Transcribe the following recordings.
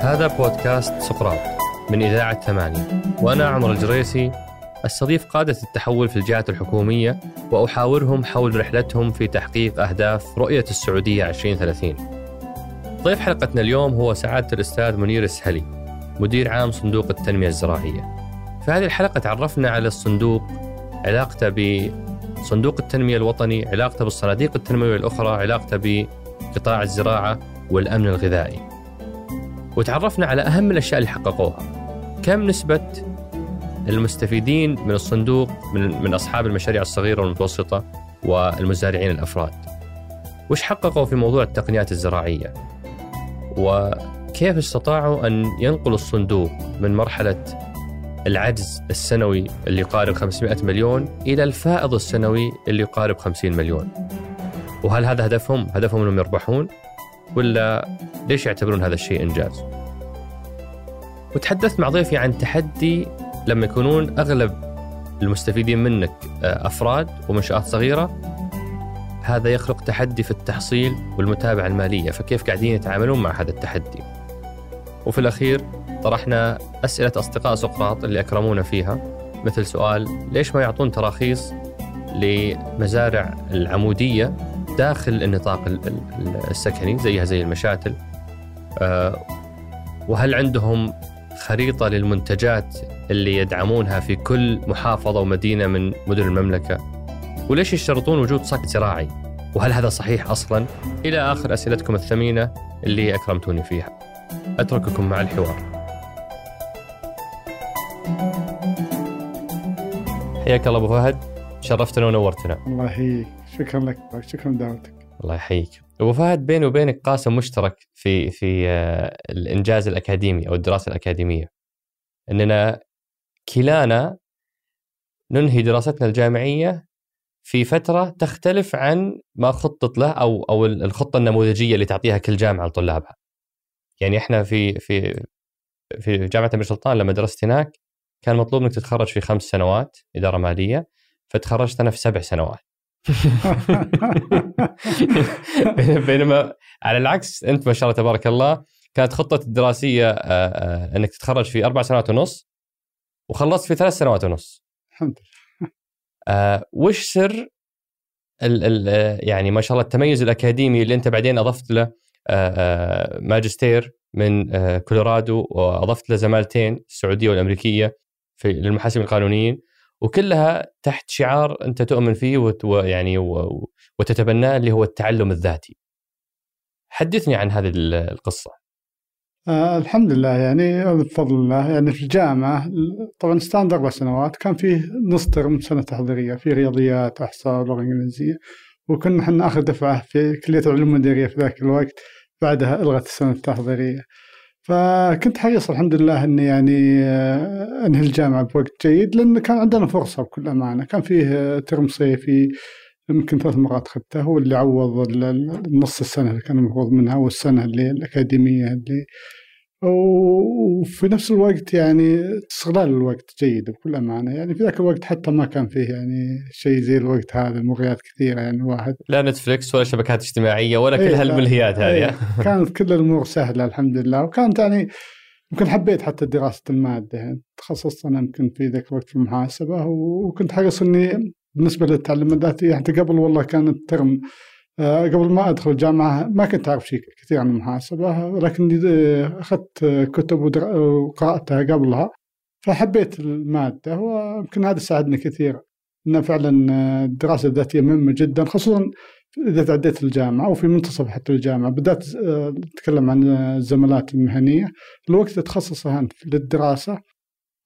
هذا بودكاست سقراط من إذاعة ثمانية. وأنا عمر الجريسي أستضيف قادة التحول في الجهات الحكومية وأحاورهم حول رحلتهم في تحقيق أهداف رؤية السعودية 2030 ضيف حلقتنا اليوم هو سعادة الأستاذ منير السهلي مدير عام صندوق التنمية الزراعية. في هذه الحلقة تعرفنا على الصندوق علاقته بصندوق التنمية الوطني علاقته بالصناديق التنموية الأخرى علاقته بقطاع الزراعة والأمن الغذائي. وتعرفنا على أهم الأشياء اللي حققوها. كم نسبة المستفيدين من الصندوق من, من أصحاب المشاريع الصغيرة والمتوسطة والمزارعين الأفراد؟ وش حققوا في موضوع التقنيات الزراعية؟ وكيف استطاعوا أن ينقلوا الصندوق من مرحلة العجز السنوي اللي يقارب 500 مليون إلى الفائض السنوي اللي يقارب 50 مليون؟ وهل هذا هدفهم؟ هدفهم أنهم يربحون ولا ليش يعتبرون هذا الشيء إنجاز؟ وتحدثت مع ضيفي عن تحدي لما يكونون أغلب المستفيدين منك آه، أفراد ومنشآت صغيرة هذا يخلق تحدي في التحصيل والمتابعة المالية فكيف قاعدين يتعاملون مع هذا التحدي وفي الأخير طرحنا أسئلة أصدقاء سقراط اللي أكرمونا فيها مثل سؤال ليش ما يعطون تراخيص لمزارع العمودية داخل النطاق السكني زيها زي المشاتل. آه، وهل عندهم خريطة للمنتجات اللي يدعمونها في كل محافظة ومدينة من مدن المملكة؟ وليش يشترطون وجود صك زراعي؟ وهل هذا صحيح أصلا؟ إلى آخر أسئلتكم الثمينة اللي أكرمتوني فيها. أترككم مع الحوار. حياك الله أبو فهد. شرفتنا ونورتنا. الله يحييك. شكرا لك شكرا لدعوتك. الله يحييك. أبو فهد بيني وبينك قاسم مشترك في في آه، الإنجاز الأكاديمي أو الدراسة الأكاديمية. إننا كلانا ننهي دراستنا الجامعية في فترة تختلف عن ما خطط له أو أو الخطة النموذجية اللي تعطيها كل جامعة لطلابها. يعني إحنا في في في جامعة أمير سلطان لما درست هناك كان مطلوب إنك تتخرج في خمس سنوات إدارة مالية. فتخرجت أنا في سبع سنوات. بينما على العكس أنت ما شاء الله تبارك الله كانت خطة الدراسية آه، آه، إنك تتخرج في أربع سنوات ونص وخلصت في ثلاث سنوات ونص. الحمد لله. آه، وش سر ال ال يعني ما شاء الله التميز الأكاديمي اللي أنت بعدين أضفت له ماجستير من كولورادو وأضفت له زمالتين السعودية والأمريكية في للمحاسبين القانونيين. وكلها تحت شعار أنت تؤمن فيه ويعني وتتبناه اللي هو التعلم الذاتي. حدثني عن هذه القصة. آه الحمد لله يعني بفضل الله يعني في الجامعة طبعا ستاند أربع سنوات كان فيه نص ترم سنة تحضيرية في رياضيات أحصاء لغة إنجليزية وكنا إحنا آخر دفعة في كلية العلوم المديريه في ذاك الوقت بعدها ألغت السنة التحضيرية. فكنت حريص الحمد لله إني يعني آه، أنهي الجامعة بوقت جيد لأن كان عندنا فرصة بكل أمانة. كان فيه ترم صيفي يمكن ثلاث مرات اخذته هو اللي عوض النص السنة اللي كان المفروض منها والسنة اللي الأكاديمية اللي وفي نفس الوقت يعني استغلال الوقت جيد بكل أمانة. يعني في ذاك الوقت حتى ما كان فيه يعني شيء زي الوقت هذا مغريات كثيرة يعني الواحد. لا نتفلكس ولا شبكات اجتماعية ولا كل إيه، هالملهيات هذه. إيه كانت كل الأمور سهلة الحمد لله. وكانت يعني يمكن حبيت حتى دراسة المادة يعني تخصصت أنا يمكن في ذاك الوقت في المحاسبة وكنت حريص إني بالنسبة للتعلم الذاتي حتى قبل والله كان الترم قبل ما أدخل الجامعة ما كنت أعرف شيء كثير عن المحاسبة ولكن أخذت كتب وقرأتها قبلها فحبيت المادة ويمكن هذا ساعدني كثير إن فعلا الدراسة الذاتية مهمة جدا خصوصا إذا تعديت الجامعة وفي منتصف حتى الجامعة. بدأت أتكلم عن الزمالات المهنية. الوقت تخصصه أنت للدراسة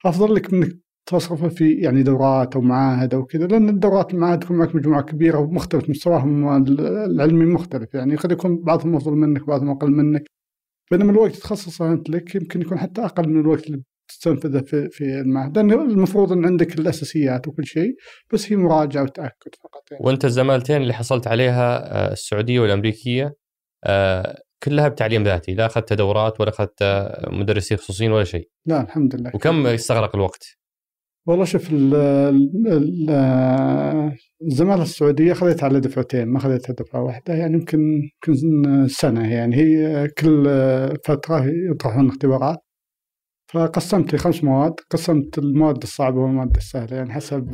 أفضل لك انك تصرفه في يعني دورات أو معاهد أو كذا لأن الدورات المعاهد تكون معك مجموعة كبيرة ومختلف مستواهم العلمي مختلف يعني قد يكون بعضهم أفضل منك بعضهم أقل منك. بينما الوقت تخصصه أنت لك يمكن يكون حتى أقل من الوقت اللي تستنفذه في في المعهد لأن المفروض أن عندك الأساسيات وكل شيء بس هي مراجعة وتأكد فقط يعني. وأنت الزمالتين اللي حصلت عليها آه، السعودية والأمريكية آه، كلها بتعليم ذاتي لا أخذت دورات ولا أخذت مدرسين خصوصيين ولا شيء. لا الحمد لله. وكم استغرق الوقت؟ والله شوف ال- ال- ال- الزمالة السعودية خذيتها على دفعتين ما خذيتها دفعة واحدة يعني يمكن يمكن سنة يعني هي كل فترة يطرحون اختبارات. فقسمت لي خمس مواد قسمت المواد الصعبة والمواد السهلة يعني حسب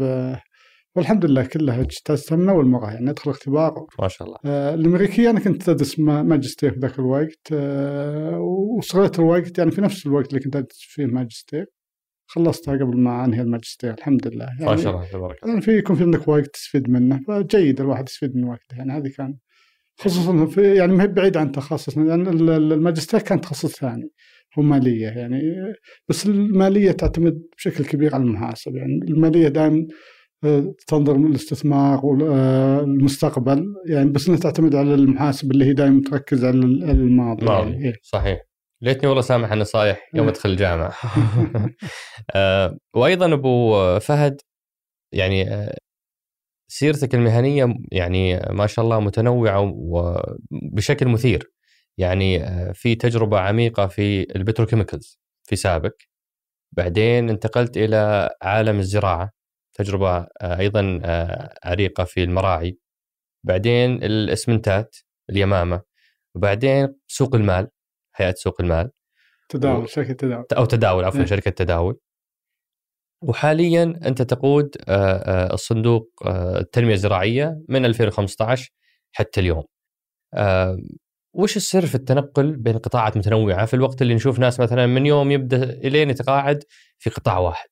والحمد لله كلها اجتزتها من أول مرة يعني أدخل اختبار. ما شاء الله. آه، الأمريكية أنا كنت أدرس ما- ماجستير في ذاك الوقت آه، وصغرت الوقت يعني في نفس الوقت اللي كنت أدرس فيه ماجستير. خلصتها قبل ما أنهي الماجستير الحمد لله يعني ما شاء الله تبارك يعني في يكون في عندك وقت تستفيد منه فجيد الواحد يستفيد من وقته يعني هذه كان خصوصا في يعني ما هي بعيد عن تخصصنا لأن ال- الماجستير كان تخصص ثاني هو مالية يعني بس المالية تعتمد بشكل كبير على المحاسبه يعني المالية دائما آه، تنظر من الاستثمار والمستقبل يعني بس إنها تعتمد على المحاسبه اللي هي دائما تركز على ال- الماضي ماضي. يعني إيه. صحيح ليتني والله سامح النصائح يوم. أدخل الجامعة. آه، وأيضا أبو فهد يعني آه، سيرتك المهنية يعني ما شاء الله متنوعة وبشكل مثير. يعني آه، في تجربة عميقة في البتروكيميكالز في سابق. بعدين انتقلت إلى عالم الزراعة تجربة أيضا عريقة في المراعي. بعدين الإسمنتات اليمامة. وبعدين سوق المال. هيئه سوق المال تداول شركة تداول أو تداول عفوا إيه. شركة تداول وحاليا أنت تقود آه، آه، الصندوق آه، التنمية الزراعية من 2015 حتى اليوم. وش السر في التنقل بين قطاعات متنوعة في الوقت اللي نشوف ناس مثلا من يوم يبدأ إلين يتقاعد في قطاع واحد؟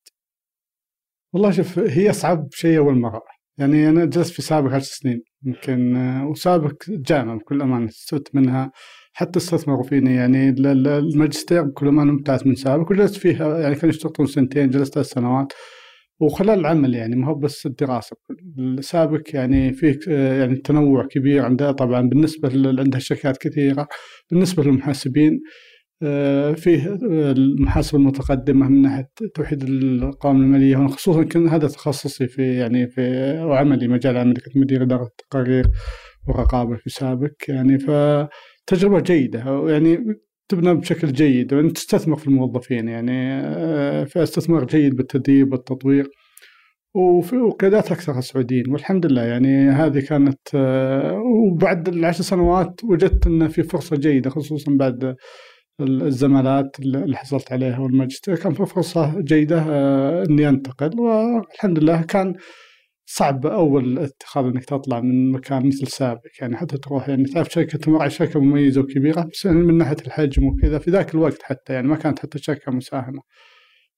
والله شوف هي أصعب شيء أول مرة يعني أنا جلست في سابق عشر سنين يمكن وسابق جامعه بكل أمانة استفدت منها حتى استثمروا فيني يعني ال- ال- الماجستير بكل امانه ممتاز من سابق وجلست فيها يعني كانوا يشترطون سنتين جلست ثلاث سنوات. وخلال العمل يعني ما هو بس الدراسة. السابق يعني فيه يعني تنوع كبير عنده طبعا بالنسبة ل- عندها شركات كثيرة. بالنسبة للمحاسبين آه، فيه آه، المحاسبة المتقدمة من ناحية توحيد القوائم المالية خصوصا كان هذا تخصصي في يعني في وعملي مجال عملي كنت مدير إدارة التقارير والرقابة في سابق. يعني فتجربة جيدة يعني تبنى بشكل جيد وأنت تستثمر في الموظفين يعني آه، في استثمار جيد بالتدريب والتطوير وقيادات أكثر السعوديين والحمد لله يعني هذه كانت آه، وبعد العشر سنوات وجدت أن في فرصة جيدة خصوصا بعد الزمالات اللي حصلت عليها والماجستير كان في فرصة جيدة آه، إني أنتقل والحمد لله كان صعب أول اتخاذ إنك تطلع من مكان مثل سابق يعني حتى تروح يعني تعرف شركة المراعي شركة مميزة وكبيرة بس يعني من ناحية الحجم وكذا في ذاك الوقت حتى يعني ما كانت حتى شركة مساهمة.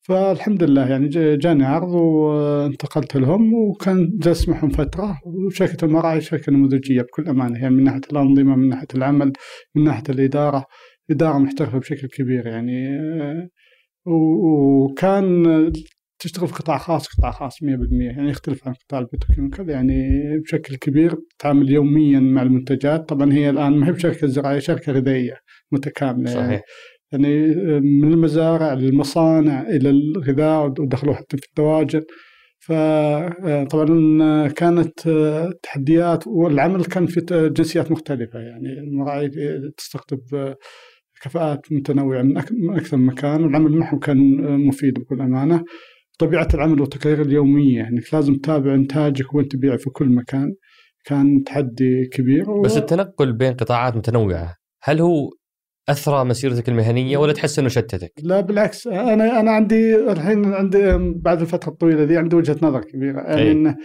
فالحمد لله يعني جا- جاني عرض وانتقلت لهم وكان جلست معهم فترة وشركة المراعي شركة نموذجية بكل أمانة يعني من ناحية الأنظمة من ناحية العمل من ناحية الإدارة إدارة محترفة بشكل كبير يعني. وكان تشتغل في قطاع خاص قطاع خاص 100% يعني يختلف عن قطاع البتروكيميكال يعني بشكل كبير تتعامل يوميا مع المنتجات. طبعا هي الآن ما هي بشركة زراعية شركة غذائية متكاملة. يعني صحيح. يعني من المزارع للمصانع إلى الغذاء ودخلوا حتى في الدواجن. فطبعا كانت تحديات والعمل كان في جنسيات مختلفة. يعني المراعي تستقطب كفاءات متنوعة من أكثر من مكان. والعمل معهم كان مفيد بكل أمانة. طبيعة العمل والتقارير اليومية. إنك لازم تتابع إنتاجك وين تبيع في كل مكان. كان تحدي كبير و- بس التنقل بين قطاعات متنوعة هل هو أثرى مسيرتك المهنية ولا تحس إنه شتتك؟ لا بالعكس. أنا أنا عندي الحين عندي بعد الفترة الطويلة ذي عندي وجهة نظر كبيرة. يعني أي. انه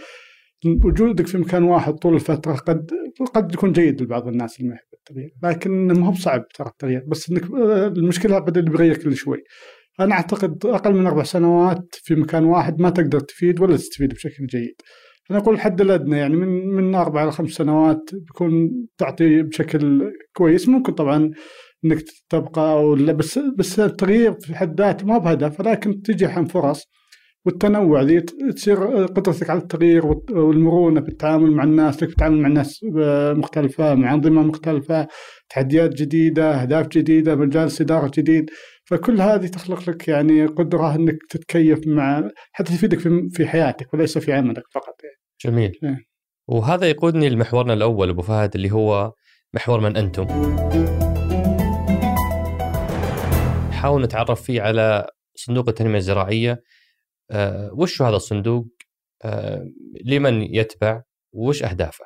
وجودك في مكان واحد طول الفترة قد قد يكون جيد لبعض الناس اللي ما يحب التغيير. لكن ما هو بصعب ترى التغيير. بس إنك المشكلة بدا اللي بيغير كل شوي. أنا أعتقد أقل من أربع سنوات في مكان واحد ما تقدر تفيد ولا تستفيد بشكل جيد. أنا أقول الحد الأدنى يعني من من أربع إلى خمس سنوات بيكون تعطي بشكل كويس. ممكن طبعا إنك تبقى ولا بس بس التغيير في حد ذاته ما بهدف ولكن تجي حين فرص والتنوع ذي تصير قدرتك على التغيير والمرونة في التعامل مع الناس إنك تتعامل مع ناس مختلفة مع أنظمة مختلفة تحديات جديدة أهداف جديدة مجالس إدارة جديد. فكل هذه تخلق لك يعني قدرة إنك تتكيف مع حتى تفيدك في في حياتك وليس في عملك فقط يعني. جميل إيه. وهذا يقودني لمحورنا الأول أبو فهد اللي هو محور من أنتم نحاول نتعرف فيه على صندوق التنمية الزراعية آه، وش هذا الصندوق؟ آه، لمن يتبع؟ وش أهدافه؟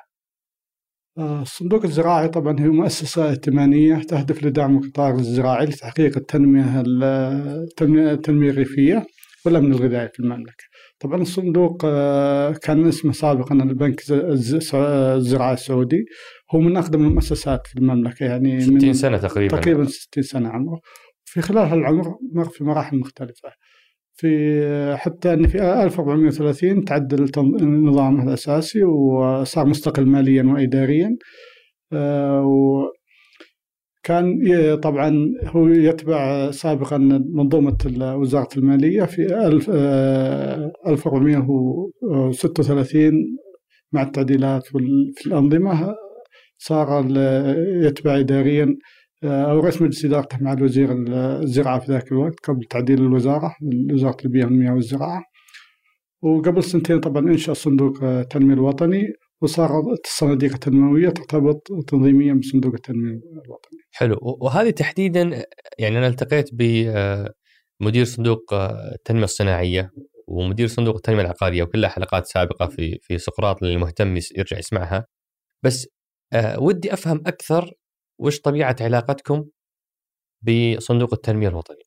آه، الصندوق الزراعي طبعا هي مؤسسة ائتمانية تهدف لدعم القطاع الزراعي لتحقيق التنمية التنمية الريفية والأمن الغذائي في المملكة. طبعا الصندوق آه، كان اسمه سابقا البنك الزراعي السعودي هو من أقدم المؤسسات في المملكة يعني 60 سنة تقريبا تقريبا 60 سنة عمره. في خلال هالعمر مر في مراحل مختلفة. في حتى أن في 1430 تعدل نظامه الاساسي وصار مستقل ماليا واداريا. آه، وكان طبعا هو يتبع سابقا منظومة وزارة المالية في 1436 آه، مع التعديلات في الأنظمة صار يتبع اداريا آه، رئيس مجلس إدارته مع الوزير الزراعة في ذاك الوقت قبل تعديل الوزارة وزارة البيئة والمياه والزراعة. وقبل سنتين طبعا إنشأ صندوق التنمية الوطني وصارت الصناديق التنموية ترتبط تنظيميا بصندوق التنمية الوطني. حلو. وهذه تحديدا يعني أنا التقيت بمدير صندوق التنمية الصناعية ومدير صندوق التنمية العقارية وكلها حلقات سابقة في في سقراط للمهتم يرجع يسمعها. بس آه، ودي أفهم أكثر وش طبيعة علاقتكم بصندوق التنمية الوطني؟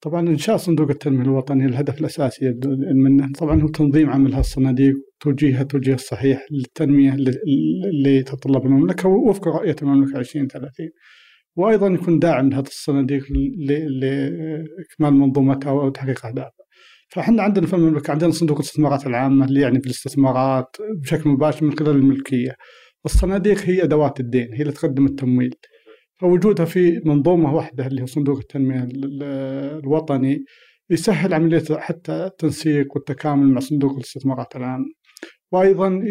طبعا انشاء صندوق التنمية الوطني الهدف الأساسي منه طبعا هو تنظيم عمل هالصناديق توجيهها التوجيه الصحيح للتنمية اللي تتطلب المملكة وفق رؤية المملكة 2030 وأيضا يكون داعم لهذه الصناديق لإكمال منظومتها وتحقيق أهدافها. فإحنا عندنا في المملكة عندنا صندوق الاستثمارات العامة اللي يعني في الاستثمارات بشكل مباشر من خلال الملكية. الصناديق هي أدوات الدين هي اللي تقدم التمويل. فوجودها في منظومة واحدة اللي هو صندوق التنمية الوطني يسهل عملية حتى التنسيق والتكامل مع صندوق الاستثمارات العامه وأيضا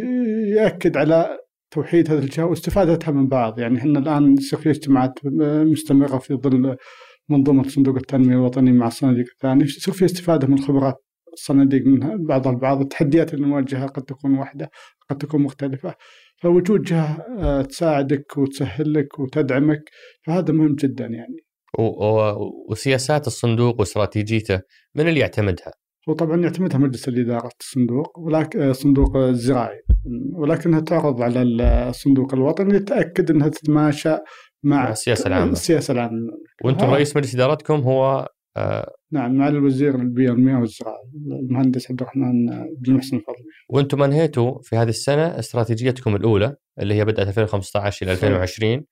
يأكد على توحيد هذه الجهة واستفادتها من بعض. يعني إحنا الآن يصير في اجتماعات مستمرة في ظل منظومة صندوق التنمية الوطني مع الصناديق الثانية. يصير في استفادة من خبرات الصناديق من بعضها البعض التحديات اللي نواجهها قد تكون واحدة قد تكون مختلفة. فوجود جهه آه، تساعدك وتسهل لك وتدعمك فهذا مهم جدا يعني. وسياسات الصندوق واستراتيجيته من اللي يعتمدها؟ هو طبعا يعتمدها مجلس الإدارة الصندوق ولكن الصندوق آه، الزراعي ولكنها تعرض على الصندوق الوطني لتأكد أنها تتماشى مع السياسة العامة السياسة العامة وأنتم رئيس مجلس إدارتكم هو آه نعم مع الوزير البيئة والمياه والزراعه المهندس عبد الرحمن بن محسن الفضلي. وأنتم انهيتوا في هذه السنة استراتيجيتكم الأولى اللي هي بدأت 2015 إلى 2020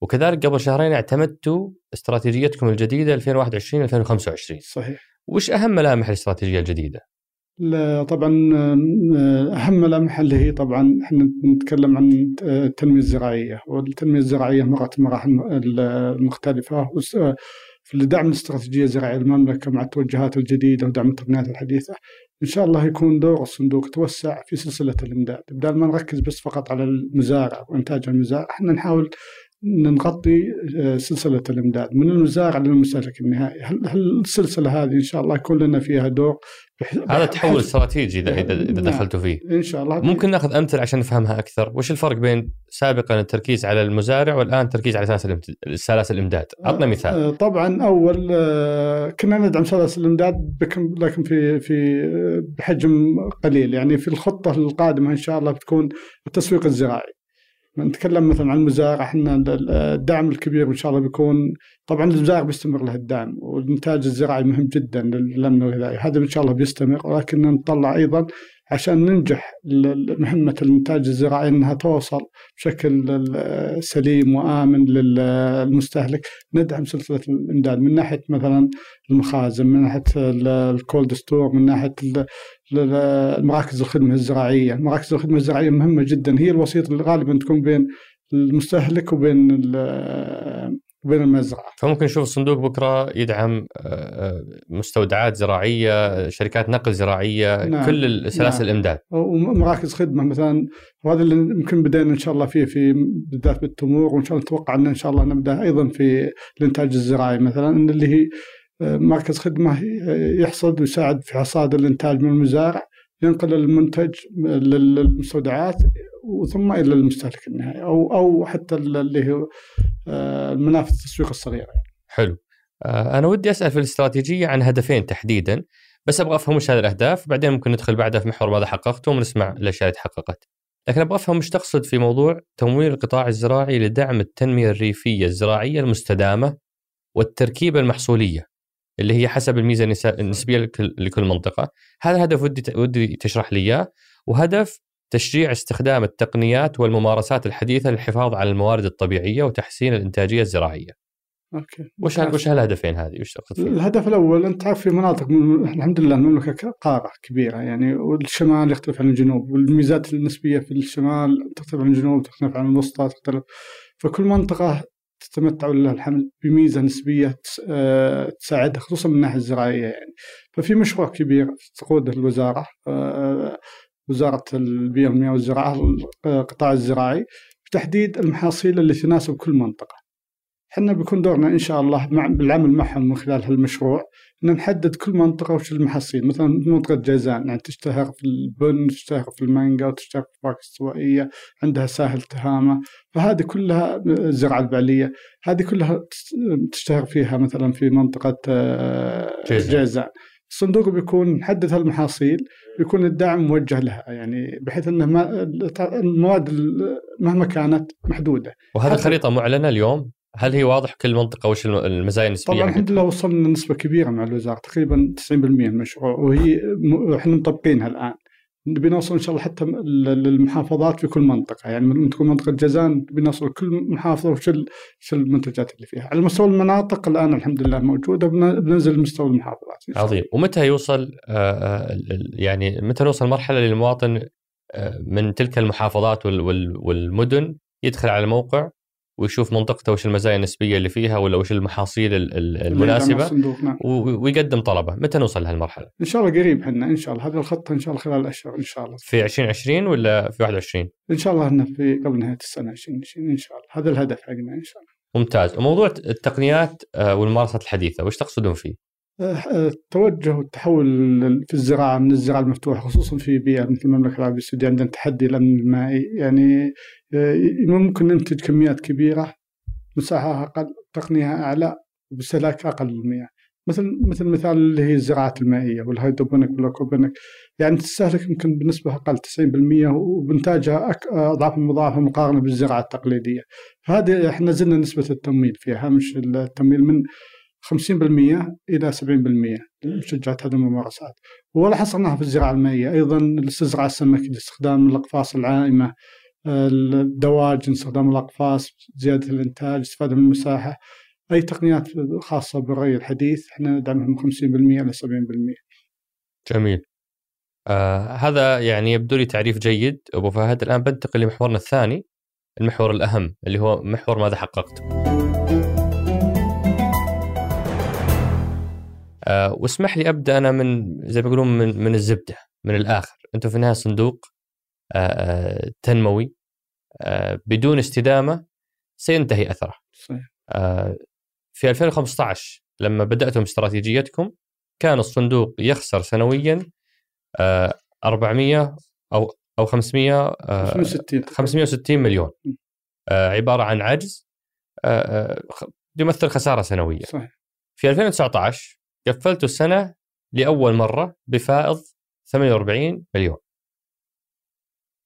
وكذلك قبل شهرين اعتمدتوا استراتيجيتكم الجديدة 2021 2025 صحيح. وش أهم ملامح الاستراتيجية الجديدة؟ لا طبعا أهم ملامح اللي هي طبعا إحنا نتكلم عن التنمية الزراعية والتنمية الزراعية مرت مراحل مختلفة لدعم الاستراتيجية الزراعية المملكة مع التوجهات الجديدة ودعم التقنيات الحديثة إن شاء الله يكون دور الصندوق توسع في سلسلة الإمداد. بدل ما نركز بس فقط على المزارع وإنتاج المزارع إحنا نحاول نغطي آه، سلسلة الإمداد. من المزارع للمستهلك النهائي. هل السلسلة هذه إن شاء الله يكون لنا فيها دور هذا تحول استراتيجي اذا اذا نعم. دخلتوا فيه. إن شاء الله. ممكن ناخذ أمثلة عشان نفهمها أكثر. وش الفرق بين سابقا التركيز على المزارع والآن التركيز على سلاسل سلاسل الإمداد؟ عطنا مثال. آه، طبعا أول آه، كنا ندعم سلاسل الإمداد لكن في في بحجم قليل. يعني في الخطة القادمة إن شاء الله بتكون التسويق الزراعي. نتكلم مثلا عن المزارع إحنا الدعم الكبير إن شاء الله بيكون طبعا المزارع بيستمر له الدعم والإنتاج الزراعي مهم جدا للأمن الغذائي هذا إن شاء الله بيستمر ولكن نطلع أيضا عشان ننجح مهمة الإنتاج الزراعي أنها توصل بشكل سليم وآمن للمستهلك. ندعم سلسلة الإمداد من ناحية مثلا المخازن من ناحية ال cold store من ناحية مراكز الخدمة الزراعية. مراكز الخدمة الزراعية مهمة جدا. هي الوسيط اللي غالبا تكون بين المستهلك وبين وبين المزرعة. فممكن نشوف الصندوق بكرة يدعم آه، آه، مستودعات زراعية، شركات نقل زراعية، نعم. كل سلاسل نعم. الإمداد. ومراكز خدمة مثلا وهذا اللي يمكن بدينا إن شاء الله فيه في بالذات بالتمور وإن شاء الله نتوقع إن ان شاء الله نبدأ أيضا في الإنتاج الزراعي مثلا اللي هي آه، مركز خدمة يحصد ويساعد في حصاد الإنتاج من المزارع ينقل المنتج للمستودعات وثم إلى المستهلك النهائي أو أو حتى اللي هو آه، منافذ التسويق الصغيره حلو. آه، أنا ودي أسأل في الاستراتيجية عن هدفين تحديدا بس أبغى أفهم وش هذه الأهداف بعدين ممكن ندخل بعدها في محور ماذا حققتم ونسمع الأشياء اللي تحققت. لكن أبغى أفهم وش تقصد في موضوع تمويل القطاع الزراعي لدعم التنمية الريفية الزراعية المستدامة والتركيبة المحصولية اللي هي حسب الميزة النسبية لكل منطقة. هذا الهدف ودي ودي تشرح لي إياه. وهدف تشجيع استخدام التقنيات والممارسات الحديثة للحفاظ على الموارد الطبيعية وتحسين الإنتاجية الزراعية. أوكي وش وش هالهدفين هذه؟ وش تقصد فيه؟ الهدف الأول أنت تعرف في مناطق من... الحمد لله المملكة قارة كبيرة يعني والشمال يختلف عن الجنوب والميزات النسبية في الشمال تختلف عن الجنوب تختلف عن الوسطى تختلف فكل منطقة تتمتع لله الحمد بميزة نسبية آه، تساعدها خصوصا من الناحية الزراعية يعني ففي مشروع كبير تقوده الوزارة آه، وزارة البيئة والمياه والزراعة القطاع الزراعي بتحديد المحاصيل اللي تناسب كل منطقة. إحنا بيكون دورنا إن شاء الله مع بالعمل معهم من خلال هالمشروع إن نحدد كل منطقة وش المحاصيل. مثلا منطقة جازان يعني تشتهر في البن تشتهر في المانجا وتشتهر في الفواكه الاستوائيه عندها ساحل تهامة. فهذه كلها الزراعة البعلية هذه كلها تشتهر فيها مثلا في منطقة آه، جازان. الصندوق بيكون محدد هالمحاصيل بيكون الدعم موجه لها يعني بحيث إنه ما المواد مهما كانت محدودة. وهذه الخريطة معلنة اليوم؟ هل هي واضح كل منطقة وش المزايا النسبية طبعا الحمد لله وصلنا نسبه كبيرة مع الوزارة تقريبا 90% من المشروع وهي إحنا مطبقينها الآن. نبي نوصل إن شاء الله حتى للمحافظات في كل منطقة. يعني من تكون منطقة جازان بنوصل كل محافظة وش المنتجات اللي فيها. على مستوى المناطق الآن الحمد لله موجوده بننزل لمستوى المحافظات. عظيم. ومتى يوصل آه، آه، يعني متى نوصل مرحلة للمواطن آه، من تلك المحافظات والمدن يدخل على الموقع ويشوف منطقته وش المزايا النسبية اللي فيها ولا وش المحاصيل المناسبة نعم. ويقدم طلبة. متى نوصل لهالمرحلة؟ إن شاء الله قريب إحنا إن شاء الله. هذه الخطة إن شاء الله خلال الأشهر إن شاء الله. في 2020 ولا في 21 إن شاء الله إنه في قبل نهاية السنة 2020 إن شاء الله. هذا الهدف حقنا إن شاء الله. ممتاز. وموضوع التقنيات آه، والممارسات الحديثة وش تقصدون فيه؟ التوجه والتحول في الزراعة من الزراعة المفتوحة خصوصا في بيئة مثل المملكة العربية السعودية عندنا تحدي الأمن المائي يعني آه، ممكن ننتج كميات كبيرة مساحة أقل تقنية أعلى وباستهلاك أقل للمياه. مثل مثل مثال اللي هي الزراعة المائية وال hydroponic وال aquaponic يعني تستهلك يمكن بنسبة أقل 90% وإنتاجها أضعاف مضاعفة مقارنة بالزراعة التقليدية. فهذه إحنا زدنا نسبة التمويل فيها هامش التمويل من 50% إلى 70% لتشجيع هذه الممارسات. ولا حصرناها في الزراعة المائية أيضا الاستزراع السمكي لاستخدام الأقفاص العائمة الدواجن استخدام الأقفاص زيادة الإنتاج استفادة من المساحة. أي تقنيات خاصة بالري الحديث إحنا ندعمها من 50% إلى 70% جميل. آه هذا يعني يبدو لي تعريف جيد. أبو فهد الآن بنتقل لمحورنا الثاني المحور الأهم اللي هو محور ماذا حققت. آه واسمح لي أبدأ أنا من زي ما يقولون من من الزبدة من الآخر. أنتم في النهايه صندوق آه, آه، تنموي آه بدون استدامة سينتهي أثره. صحيح. آه في 2015 لما بداتم استراتيجيتكم كان الصندوق يخسر سنويا آه 400 أو أو 500 آه 560 560 مليون. آه عبارة عن عجز آه، يمثل خسارة سنوية. صحيح. في 2019 قفلتوا السنة لأول مرة بفائض 48 مليون.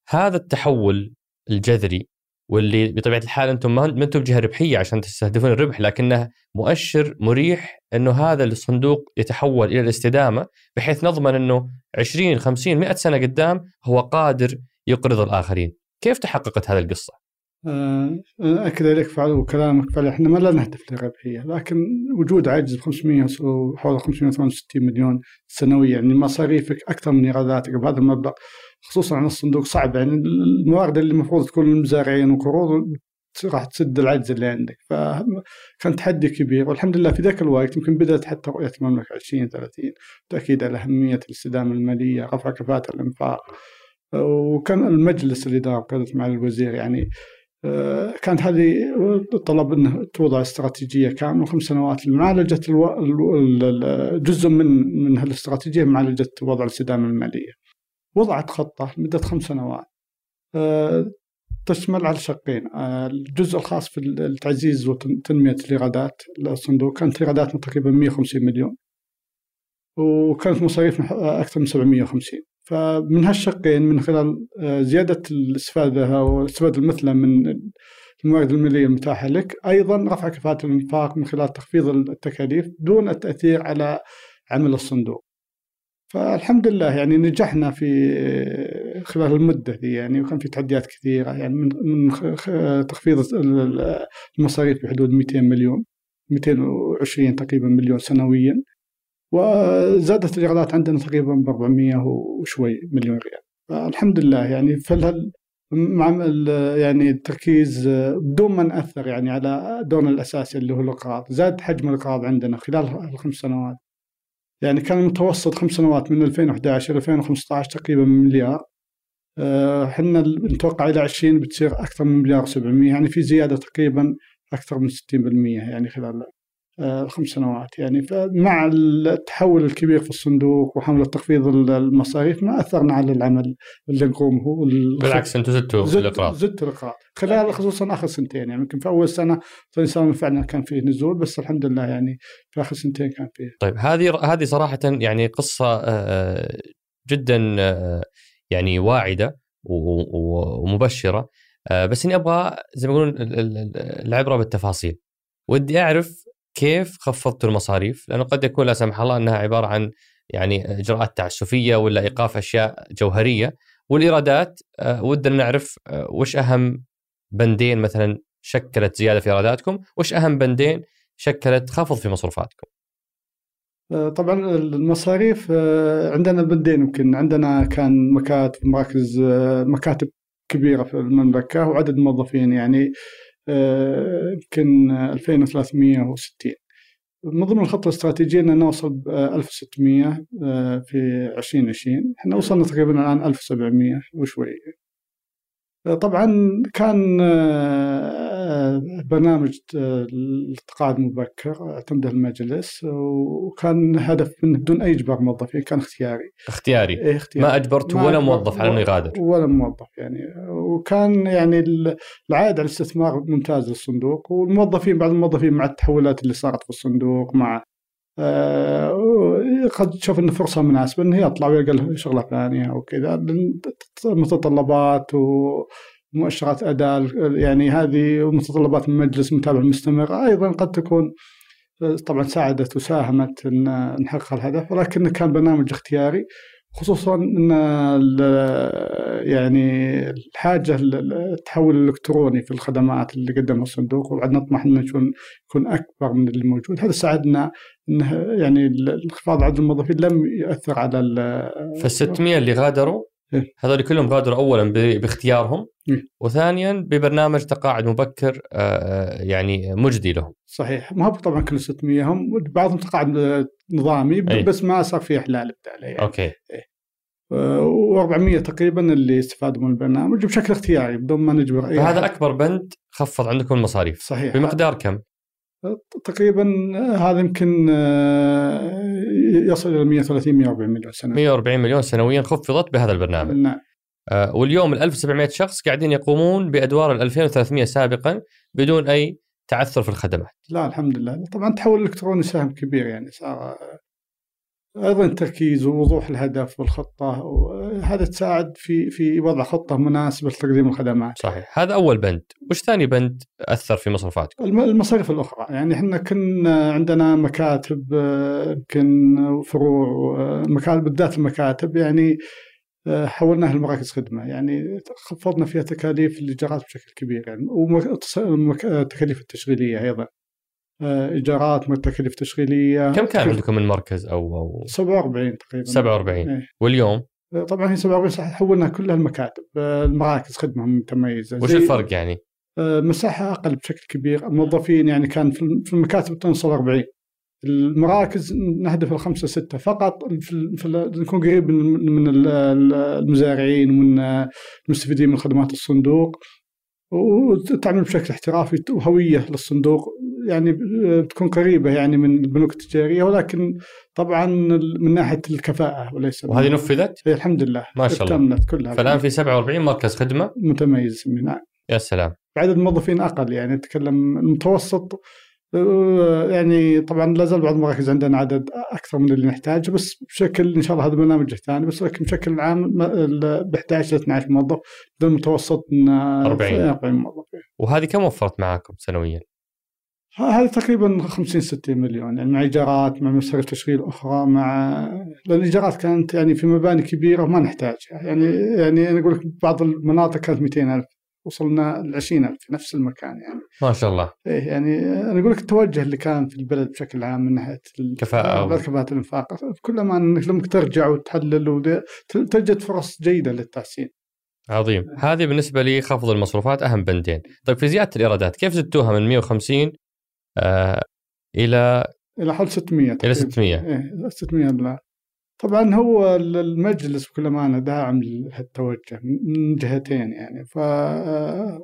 هذا التحول الجذري واللي بطبيعة الحال أنتم ما أنتم بجهة ربحية عشان تستهدفون الربح لكنه مؤشر مريح إنه هذا الصندوق يتحول إلى الاستدامة بحيث نضمن إنه 20 50 100 سنة قدام هو قادر يقرض الآخرين. كيف تحققت هذه القصة؟ آه، أكد عليك فعل وكلامك فعلا إحنا ما لا نهدف للربحية لكن وجود عجز ب 500 حول 568 مليون سنويا يعني مصاريفك أكثر من إيراداتك بهذا المبلغ خصوصا عن الصندوق صعب يعني الموارد اللي المفروض تكون للمزارعين وقروض راح تسد العجز اللي عندك فكان تحدي كبير والحمد لله في ذاك الوقت يمكن بدأت حتى رؤية المملكة 2030 تأكيد على أهمية الاستدامة المالية رفع كفاءة الإنفاق وكان المجلس الإدارة قادة مع الوزير يعني كانت هذه طلب إنه توضع استراتيجية كاملة خمس سنوات لمعالجة ألو... جزء من من هالاستراتيجية معالجه وضع الاستدامة المالية. وضعت خطة لمدة خمس سنوات. آه، تشمل على شقين. آه، الجزء الخاص في التعزيز وتنميه الإيرادات الصندوق كانت إيراداتنا تقريبا 150 مليون. وكانت مصاريف أكثر من 750 فمن هالشقين من خلال آه، زيادة الاستفادة أو الاستفاده المثلى من الموارد المالية المتاحة لك، أيضا رفع كفاءة الإنفاق من خلال تخفيض التكاليف دون التأثير على عمل الصندوق. فالحمد لله يعني نجحنا في آه، خلال المدة دي يعني وكان في تحديات كثيرة يعني من من تخفيض المصاريف بحدود 200 مليون 220 تقريبا مليون سنويا وزادت الايرادات عندنا تقريبا ب 400 وشوي مليون ريال فالحمد لله يعني فلهال مع يعني التركيز بدون ما نأثر يعني على دورنا الأساسي اللي هو الاقراض، زاد حجم الاقراض عندنا خلال الخمس سنوات. يعني كان المتوسط خمس سنوات من 2011 إلى 2015 تقريبا مليار. إحنا نتوقع إلى 20 بتصير أكثر من مليار و700 يعني في زيادة تقريبا أكثر من 60% يعني خلال الخمس سنوات يعني. فمع التحول الكبير في الصندوق وحملة تخفيض المصاريف ما أثرنا على العمل اللي نقومه بالعكس أنتم زدتوا زدت الإقراض. زدت الإقراض. خلال خصوصا آخر سنتين يعني. يمكن في أول سنة ثاني سنة فعلا كان فيه نزول بس الحمد لله يعني في آخر سنتين كان فيه. طيب هذه هذه صراحة يعني قصة جدا يعني واعدة ومبشرة. بس إني أبغى زي ما يقولون العبرة بالتفاصيل. ودي أعرف كيف خفضتوا المصاريف؟ لأنه قد يكون لا سمح الله أنها عبارة عن يعني إجراءات تعسفية ولا إيقاف أشياء جوهرية والإيرادات آه، ودنا نعرف آه، وش أهم بندين مثلا شكلت زيادة في إيراداتكم، وش أهم بندين شكلت خفض في مصروفاتكم؟ آه، طبعا المصاريف عندنا بندين يمكن عندنا كان مكاتب مراكز مكاتب كبيرة في المملكة وعدد موظفين يعني يمكن 2360 من ضمن الخطة الاستراتيجية أن نوصل ب 1600 آه، في 2020 إحنا وصلنا تقريبا الآن 1700 وشوي. طبعا كان آه، برنامج آه، التقاعد المبكر اعتمده المجلس وكان هدف منه بدون أي إجبار موظفين كان اختياري. اختياري, إيه اختياري. ما أجبرت ولا موظف على انه يغادر ولا موظف يعني. وكان يعني العائد على الاستثمار ممتاز للصندوق والموظفين بعض الموظفين مع التحولات اللي صارت في الصندوق مع آه، قد تشوف انه فرصة مناسبة انه يطلع ويلقى شغلة ثانية أو كذا متطلبات ومؤشرات أداء يعني هذه متطلبات من المجلس المتابعه المستمره أيضا قد تكون طبعا ساعدت وساهمت ان نحقق الهدف ولكن كان برنامج اختياري خصوصا إن يعني الحاجة للتحول الإلكتروني في الخدمات اللي قدمها الصندوق وبعد نطمح إنه يكون يكون أكبر من اللي موجود. هذا ساعدنا إنه يعني انخفاض عدد الموظفين لم يؤثر على فال 600 اللي غادروا إيه؟ هذول كلهم غادروا اولا باختيارهم إيه؟ وثانيا ببرنامج تقاعد مبكر آه، آه، يعني مجدي لهم صحيح ما هو طبعا كل 600 هم بعضهم تقاعد نظامي إيه؟ بس ما صار في إحلال بالتالي يعني. أوكي إيه؟ و400 تقريبا اللي استفادوا من البرنامج بشكل اختياري بدون ما نجبر أي فهذا أكبر بند خفض عندكم المصاريف صحيح بمقدار كم؟ تقريبا هذا يمكن آه، يصل إلى 130 140 مليون سنويا 140 مليون سنويا خفضت بهذا البرنامج. نعم. آه، واليوم ال 1700 شخص قاعدين يقومون بأدوار ال 2300 سابقا بدون أي تعثر في الخدمات. لا الحمد لله، طبعا التحول الالكتروني ساهم كبير يعني صار أيضا التركيز ووضوح الهدف والخطة وهذا تساعد في في وضع خطة مناسبة لتقديم الخدمات. صحيح، هذا أول بند، وش ثاني بند أثر في مصروفاتكم؟ المصاريف الأخرى، يعني إحنا كنا عندنا مكاتب يمكن فروع مكاتب بالذات المكاتب يعني حولناها لمراكز خدمة. يعني خفضنا فيها تكاليف الإيجارات بشكل كبير يعني والتكاليف التشغيلية أيضا. إيجارات تكاليف تشغيليه كم كان عندكم من مركز أو أو 47 تقريبا. 47 إيه. واليوم؟ آه، طبعا هي 47 حولنا كلها المكاتب آه، المراكز خدمة متميزة. وش الفرق يعني؟ مساحة أقل بشكل كبير. موظفين يعني كان في المكاتب توصل 40 المراكز نهدف الخمسة ستة فقط. في نكون قريب من المزارعين ومن المستفيدين من خدمات الصندوق. وتعمل بشكل احترافي وهويه للصندوق يعني بتكون قريبة يعني من البنوك التجارية ولكن طبعا من ناحية الكفاءة وليس وهذه نفذت؟ إيه، الحمد لله. ما شاء الله. كلها فالآن في 47 مركز خدمة؟ متميز نعم. يا سلام. عدد الموظفين أقل يعني نتكلم المتوسط يعني طبعا لا زال بعض المراكز عندنا عدد أكثر من اللي نحتاجه بس بشكل إن شاء الله هذا برنامج ثاني بس لكن بشكل عام ب 11 ل 12 موظف بالمتوسط 40 40 موظف. وهذه كم وفرت معاكم سنويا؟ هذه تقريبا 50 60 مليون يعني مع إيجارات مع مصاريف تشغيل أخرى مع لأن الإيجارات كانت يعني في مباني كبيرة وما نحتاجها يعني يعني أنا أقول لك بعض المناطق كانت 200 ألف. وصلنا ل 20000 في نفس المكان يعني. ما شاء الله. إيه يعني أنا أقول لك التوجه اللي كان في البلد بشكل عام من ناحية كفاءة كفاءة الإنفاق كلما إنك لما ترجع وتحلل تجد فرص جيدة للتحسين. عظيم. هذه بالنسبة لي خفض المصروفات أهم بندين. طيب في زيادة الإيرادات كيف زدتوها من 150 آه إلى إلى حول 600 إلى 600 إيه 600 لا طبعا هو المجلس بكل أمانة داعم لهالتوجه من جهتين يعني. ف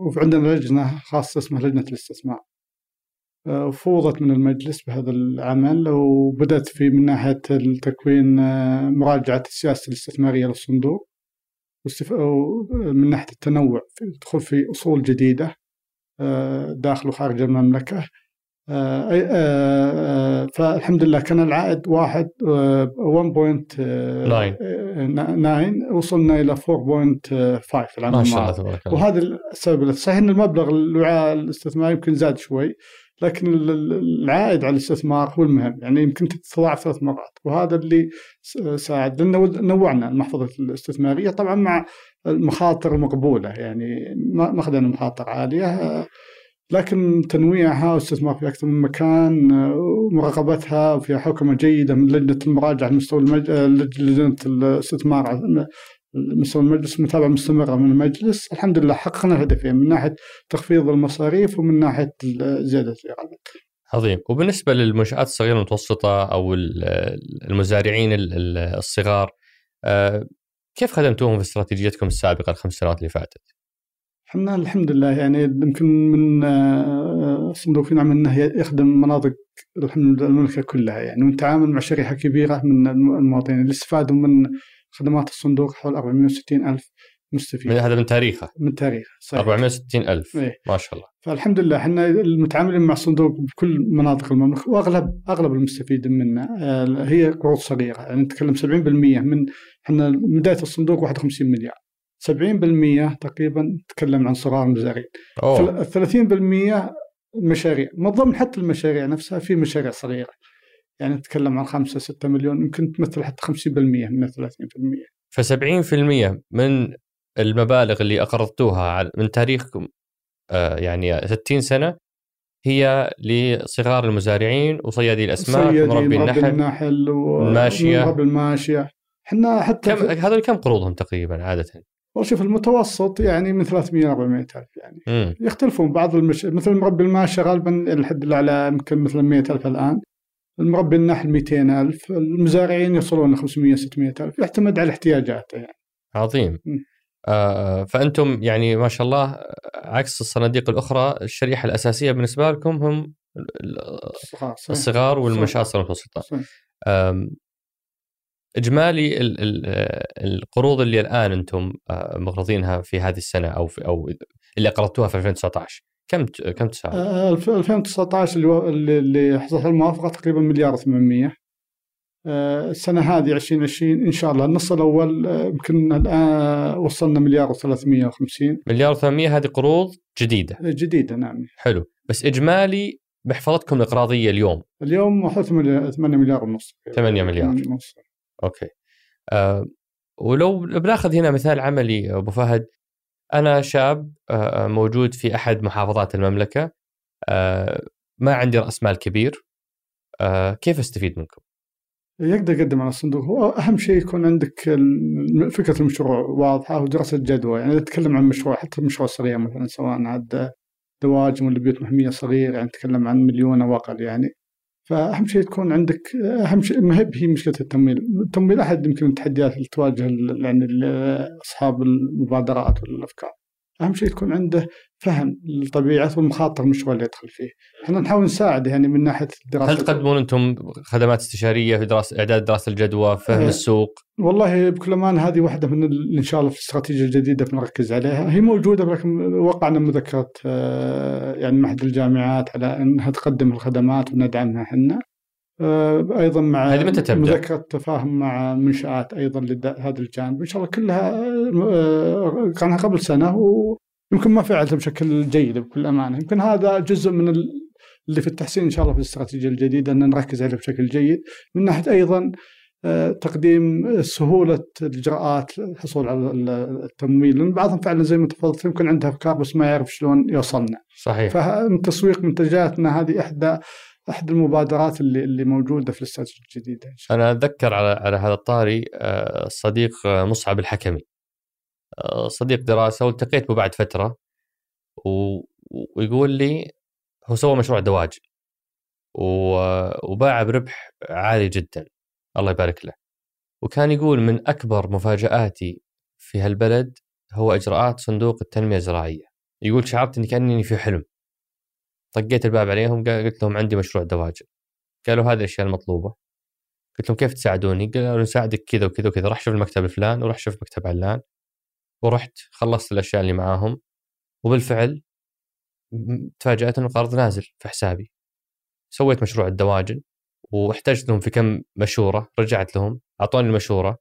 وعندنا لجنة خاصة اسمها لجنة الاستثمار. فوضت من المجلس بهذا العمل وبدأت في من ناحية التكوين مراجعة السياسة الاستثمارية للصندوق من ناحية التنوع الدخول في أصول جديدة داخل وخارج المملكة. آه، آه، آه، فالحمد لله كان العائد واحد 1.9 وصلنا إلى 4.5 العام ما شاء الله تبارك الله. وهذا السبب صحيح إن المبلغ الوعاء الاستثماري يمكن زاد شوي لكن العائد على الاستثمار هو المهم. يعني يمكن تتضاعف ثلاث مرات وهذا اللي ساعد. لأن نوعنا المحفظة الاستثمارية طبعا مع المخاطر المقبوله يعني ما أخذنا مخاطر عالية. لكن تنويعها واستثمار في أكثر من مكان ومراقبتها وفيها حكمة جيدة من لجنة المراجعة على مستوى المج... لجنة الاستثمار على مستوى المجلس متابعة مستمرة من المجلس. الحمد لله حققنا الهدفين من ناحية تخفيض المصاريف ومن ناحية زيادة الإيرادات. عظيم. وبالنسبة للمنشآت الصغيرة المتوسطة أو المزارعين الصغار آه، كيف خدمتوهم في استراتيجيتكم السابقة الخمس سنوات اللي فاتت؟ إحنا الحمد لله يعني يمكن من آه، صندوق في نعم إنه يخدم مناطق الحمد لله المملكة كلها يعني ونتعامل مع شريحة كبيرة من المواطنين اللي استفادوا من خدمات الصندوق حول 460 ألف مستفيد. من هذا من تاريخه؟ من تاريخه صحيح. 460 ألف إيه؟ ما شاء الله. فالحمد لله إحنا المتعاملين مع الصندوق بكل مناطق المملكة وأغلب أغلب المستفيدين منا آه، هي قروض صغيرة يعني نتكلم 70% من إحنا بداية الصندوق 51 مليار. 70% تقريبا تكلم عن صغار المزارعين ال 30% مشاريع. من ضمن حتى المشاريع نفسها في مشاريع صغيرة. يعني نتكلم عن 5 6 مليون يمكن تمثل حتى 50% من 30% ف 70% من المبالغ اللي أقرضتوها من تاريخكم آه يعني 60 سنة هي لصغار المزارعين وصيادي الأسماك ومربي النحل, النحل والماشيه مربي الماشية. إحنا حتى كم هذول كم قروضهم تقريبا عادة؟ والله شوف المتوسط يعني من 300 ل 400 ألف يعني. مم. يختلفون بعض المش... مثل مربي الماشيه غالبا الحد الأعلى يمكن مثل 100 ألف الآن. المربي النحل 200 ألف المزارعين يوصلون ل 500 600 ألف يعتمد على احتياجاته يعني. عظيم. آه فأنتم يعني ما شاء الله عكس الصناديق الأخرى الشريحة الأساسية بالنسبة لكم هم الصغار والمنشات المتوسطة. إجمالي القروض اللي الآن أنتم آه، مقرضينها في هذه السنة أو في أو اللي اقرضتوها في 2019 كم كم تساوي؟ 2019 اللي اللي حصل الموافقة تقريبا مليار 800 آه، السنة هذه 2020 إن شاء الله. النص الأول آه، يمكن الآن وصلنا مليار و350 مليار و300 هذه قروض جديدة. جديدة نعم. حلو. بس إجمالي محفظتكم الإقراضية اليوم. اليوم 8 مليار ونص. 8 مليار ونص. أوكي. أه ولو بناخذ هنا مثال عملي أبو فهد. أنا شاب أه موجود في أحد محافظات المملكة. أه ما عندي رأس مال كبير. أه كيف أستفيد منكم؟ يقدر يقدم على الصندوق. هو أهم شيء يكون عندك فكرة المشروع واضحة ودراسة جدوى. يعني نتكلم عن مشروع حتى مشروع صغير مثلا سواء عاد دواجن ولا بيوت محمية صغير يعني نتكلم عن مليون أو أقل يعني. فأهم شيء تكون عندك أهم شيء ما هي مشكلة التمويل، التمويل أحد يمكن التحديات اللي تواجه يعني أصحاب المبادرات والأفكار. أهم شيء يكون عنده فهم لطبيعة والمخاطر المشروع اللي يدخل فيه. إحنا نحاول نساعد يعني من ناحية الدراسة هل تقدمون أنتم خدمات استشارية في دراسة إعداد دراسة الجدوى، فهم آه السوق؟ والله بكل امانه هذه واحدة من إن شاء الله في الاستراتيجيه الجديده بنركز عليها، هي موجودة لكن وقعنا مذكرة آه يعني معهد الجامعات على إنها تقدم الخدمات وندعمها إحنا. آه، أيضا مع هذه متى تبدأ؟ مذكرة تفاهم مع منشآت أيضا لهذا الجانب إن شاء الله كلها آه، كانها قبل سنة ويمكن ما فعلتها بشكل جيد بكل أمانة يمكن هذا جزء من اللي في التحسين إن شاء الله في الاستراتيجية الجديدة إن نركز عليه بشكل جيد من ناحية أيضا آه، تقديم سهولة الإجراءات الحصول على التمويل لأن بعضهم فعلا زي ما تفضلت يمكن عنده افكار بس ما يعرف شلون يوصلنا. صحيح. فتسويق منتجاتنا هذه إحدى أحد المبادرات اللي اللي موجودة في الاستراتيجيه الجديده إن شاء الله. أنا أتذكر على على هذا الطاري آه، صديق آه، مصعب الحكمي. آه، صديق دراسة والتقيت به بعد فترة. ويقول لي هو سوى مشروع دواجن. وباع بربح عالي جدا. الله يبارك له. وكان يقول من أكبر مفاجآتي في هالبلد هو إجراءات صندوق التنمية الزراعية. يقول شعرت إني كاني في حلم. طقيت الباب عليهم قلت لهم عندي مشروع دواجن قالوا هذه الأشياء المطلوبة. قلت لهم كيف تساعدوني؟ قالوا نساعدك كذا وكذا وكذا راح شوف المكتب الفلان وراح شوف مكتب علان. ورحت خلصت الأشياء اللي معاهم. وبالفعل تفاجأت انه القرض نازل في حسابي. سويت مشروع الدواجن واحتجت لهم في كم مشورة رجعت لهم أعطوني المشورة.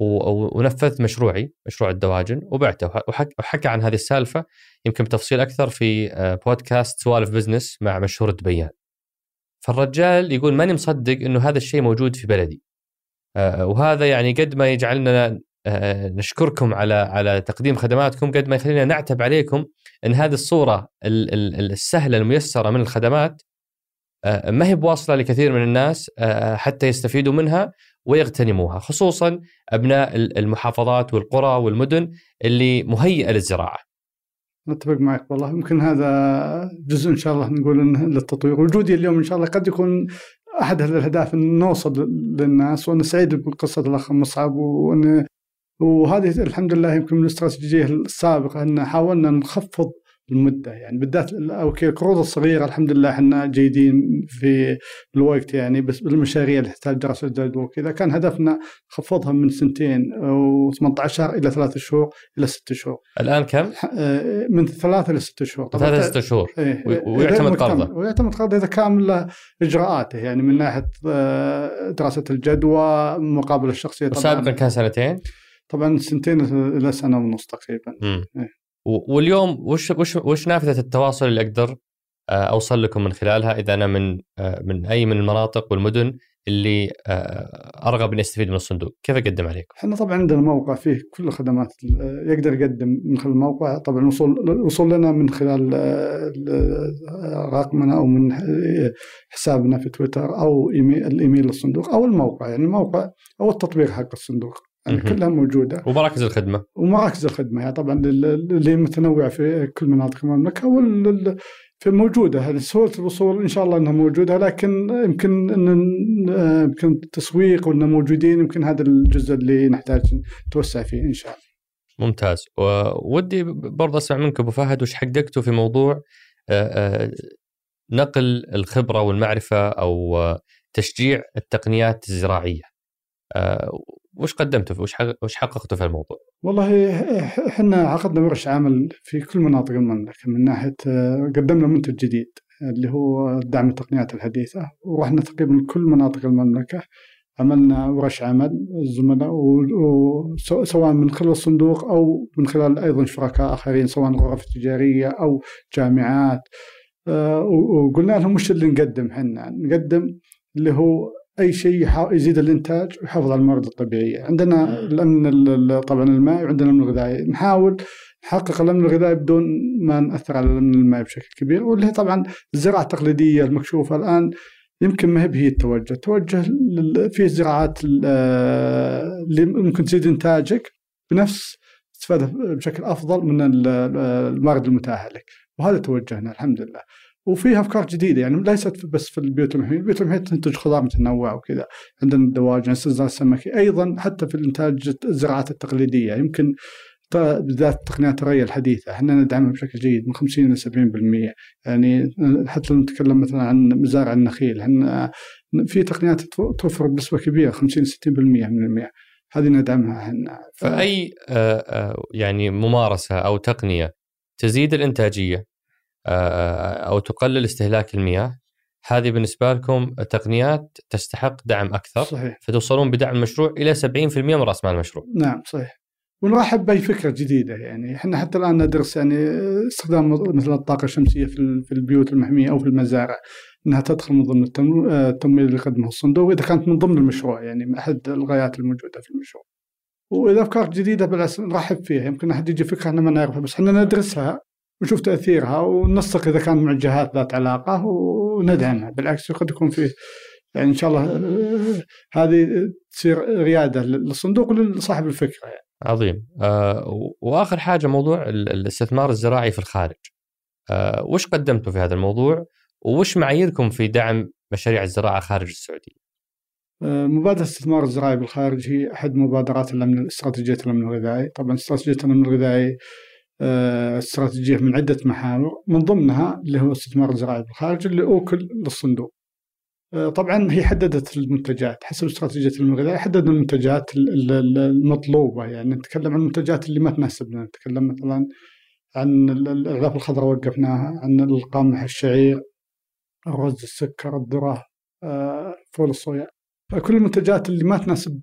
ونفذت مشروعي مشروع الدواجن وبعته وحكى عن هذه السالفة يمكن بتفصيل أكثر في آه، بودكاست سوالف بزنس مع مشهور الدبيان. فالرجال يقول ماني مصدق إنه هذا الشيء موجود في بلدي. آه، وهذا يعني قد ما يجعلنا آه، نشكركم على على تقديم خدماتكم قد ما يخلينا نعتب عليكم إن هذه الصورة السهلة الميسرة من الخدمات ما هي بواصلة لكثير من الناس حتى يستفيدوا منها ويغتنموها خصوصا أبناء المحافظات والقرى والمدن اللي مهيئة للزراعة. اتفق معك والله يمكن هذا جزء إن شاء الله نقول إنه للتطوير وجودي اليوم إن شاء الله قد يكون أحد الأهداف إن نوصل للناس وأنا سعيد بقصه الأخ مصعب وان وهذه الحمد لله يمكن من الاستراتيجية السابقة إن حاولنا نخفض المده يعني بالذات أوكي القروض الصغيرة الحمد لله إحنا جيدين في الوقت يعني بس بالمشاريع اللي تحتاج دراسة جدوى وكذا كان هدفنا خفضها من سنتين و18 شهر إلى ثلاث شهور إلى ست شهور. الآن كم؟ آه، من ثلاثة إلى ست شهور. ثلاثة إلى ست شهور إيه ويعتمد قرضه. ويعتمد قرضه إذا كان له إجراءاته يعني من ناحية آه، دراسة الجدوى مقابل الشخصية وسابقا كان سنتين؟ طبعا سنتين إلى سنة ونص تقريبا. إيه. واليوم وش وش وش نافذة التواصل اللي أقدر آه، أوصل لكم من خلالها إذا أنا من آه، من أي من المناطق والمدن اللي آه، أرغب إني أستفيد من الصندوق، كيف أقدم عليكم؟ إحنا طبعا عندنا موقع فيه كل الخدمات يقدر يقدم من خلال الموقع، طبعا الوصول الوصول لنا من خلال رقمنا أو من حسابنا في تويتر أو ايميل الإيميل للصندوق أو الموقع يعني الموقع أو التطبيق حق الصندوق. يعني كلها موجودة. ومراكز الخدمة. ومراكز الخدمة يعني طبعا اللي متنوعه في كل مناطق المملكة وال في موجودة. هذه سهوله الوصول إن شاء الله إنها موجودة لكن يمكن ان يمكن التسويق واننا موجودين يمكن هذا الجزء اللي نحتاج نتوسع فيه إن شاء الله. ممتاز. وودي برضه أسمع منك أبو فهد وش حققتوا في موضوع نقل الخبرة والمعرفة أو تشجيع التقنيات الزراعية. وش قدمتوا وش وش حققتوا في الموضوع؟ والله إحنا عقدنا ورش عمل في كل مناطق المملكة من ناحية قدمنا منتج جديد اللي هو دعم التقنيات الحديثة ورحنا تقريبا كل مناطق المملكة عملنا ورش عمل الزملاء سواء من خلال الصندوق أو من خلال أيضا شركاء آخرين سواء غرف تجاريه أو جامعات وقلنا لهم وش اللي نقدم إحنا نقدم اللي هو أي شيء يزيد الإنتاج ويحافظ على الموارد الطبيعيه، عندنا الأمن طبعا المائي وعندنا الأمن الغذائي، نحاول نحقق الأمن الغذائي بدون ما نأثر على الأمن المائي بشكل كبير، واللي هي طبعا الزراعة التقليدية المكشوفة الآن يمكن ما هي بهي التوجه، التوجه في زراعات اللي ممكن تزيد إنتاجك بنفس استفادة بشكل أفضل من الموارد المتاحه لك، وهذا توجهنا الحمد لله. وفيها أفكار جديدة يعني ليست بس في البيوت المحميه، البيوت المحميه تنتج خضار متنوع وكذا، عندنا الدواجن، الاستزراع السمكي، أيضا حتى في الإنتاج الزراعات التقليدية يمكن بالذات تقنيات الري الحديثة. إحنا ندعمها بشكل جيد من 50 إلى 70% يعني حتى لو نتكلم مثلا عن مزارع النخيل إحنا في تقنيات توفر بنسبة كبيرة 50 60% من المياه. هذه ندعمها إحنا. ف... فاي يعني ممارسة أو تقنية تزيد الإنتاجية؟ أو تقلل استهلاك المياه. هذه بالنسبة لكم تقنيات تستحق دعم أكثر. صحيح. فتوصلون بدعم المشروع إلى 70% من رأس مال المشروع. نعم صحيح. ونرحب بأي فكرة جديدة يعني. إحنا حتى الآن ندرس يعني استخدام مثل الطاقة الشمسية في البيوت المحمية أو في المزارع إنها تدخل من ضمن التمويل اللي يقدمه الصندوق وإذا كانت من ضمن المشروع يعني من أحد الغايات الموجودة في المشروع. وإذا أفكار جديدة بالعكس نرحب فيها. يمكن أحد يجي فكرة إحنا ما نعرفها بس إحنا ندرسها. ونشوف تأثيرها وننسق إذا كان مع جهات ذات علاقة وندعمها بالعكس قد يكون فيه يعني إن شاء الله هذه تصير ريادة للصندوق ولصاحب الفكرة يعني. عظيم. آه وآخر حاجة موضوع الاستثمار الزراعي في الخارج. آه وش قدمتوا في هذا الموضوع؟ وش معاييركم في دعم مشاريع الزراعة خارج السعودية؟ آه مبادرة الاستثمار الزراعي بالخارج هي أحد مبادرات الأمن استراتيجية الأمن الغذائي، طبعا استراتيجية الأمن الغذائي آه، استراتيجية من عدة محاور من ضمنها اللي هو الاستثمار الزراعي بالخارج اللي أوكل للصندوق. آه، طبعا هي حددت المنتجات حسب استراتيجية الغذاء حدد المنتجات المطلوبة. يعني نتكلم عن المنتجات اللي ما تناسبنا نتكلم مثلا عن الاعلاف الخضراء وقفناها عن القمح الشعير الرز السكر الذرة آه، فول الصويا. فكل المنتجات اللي ما تناسب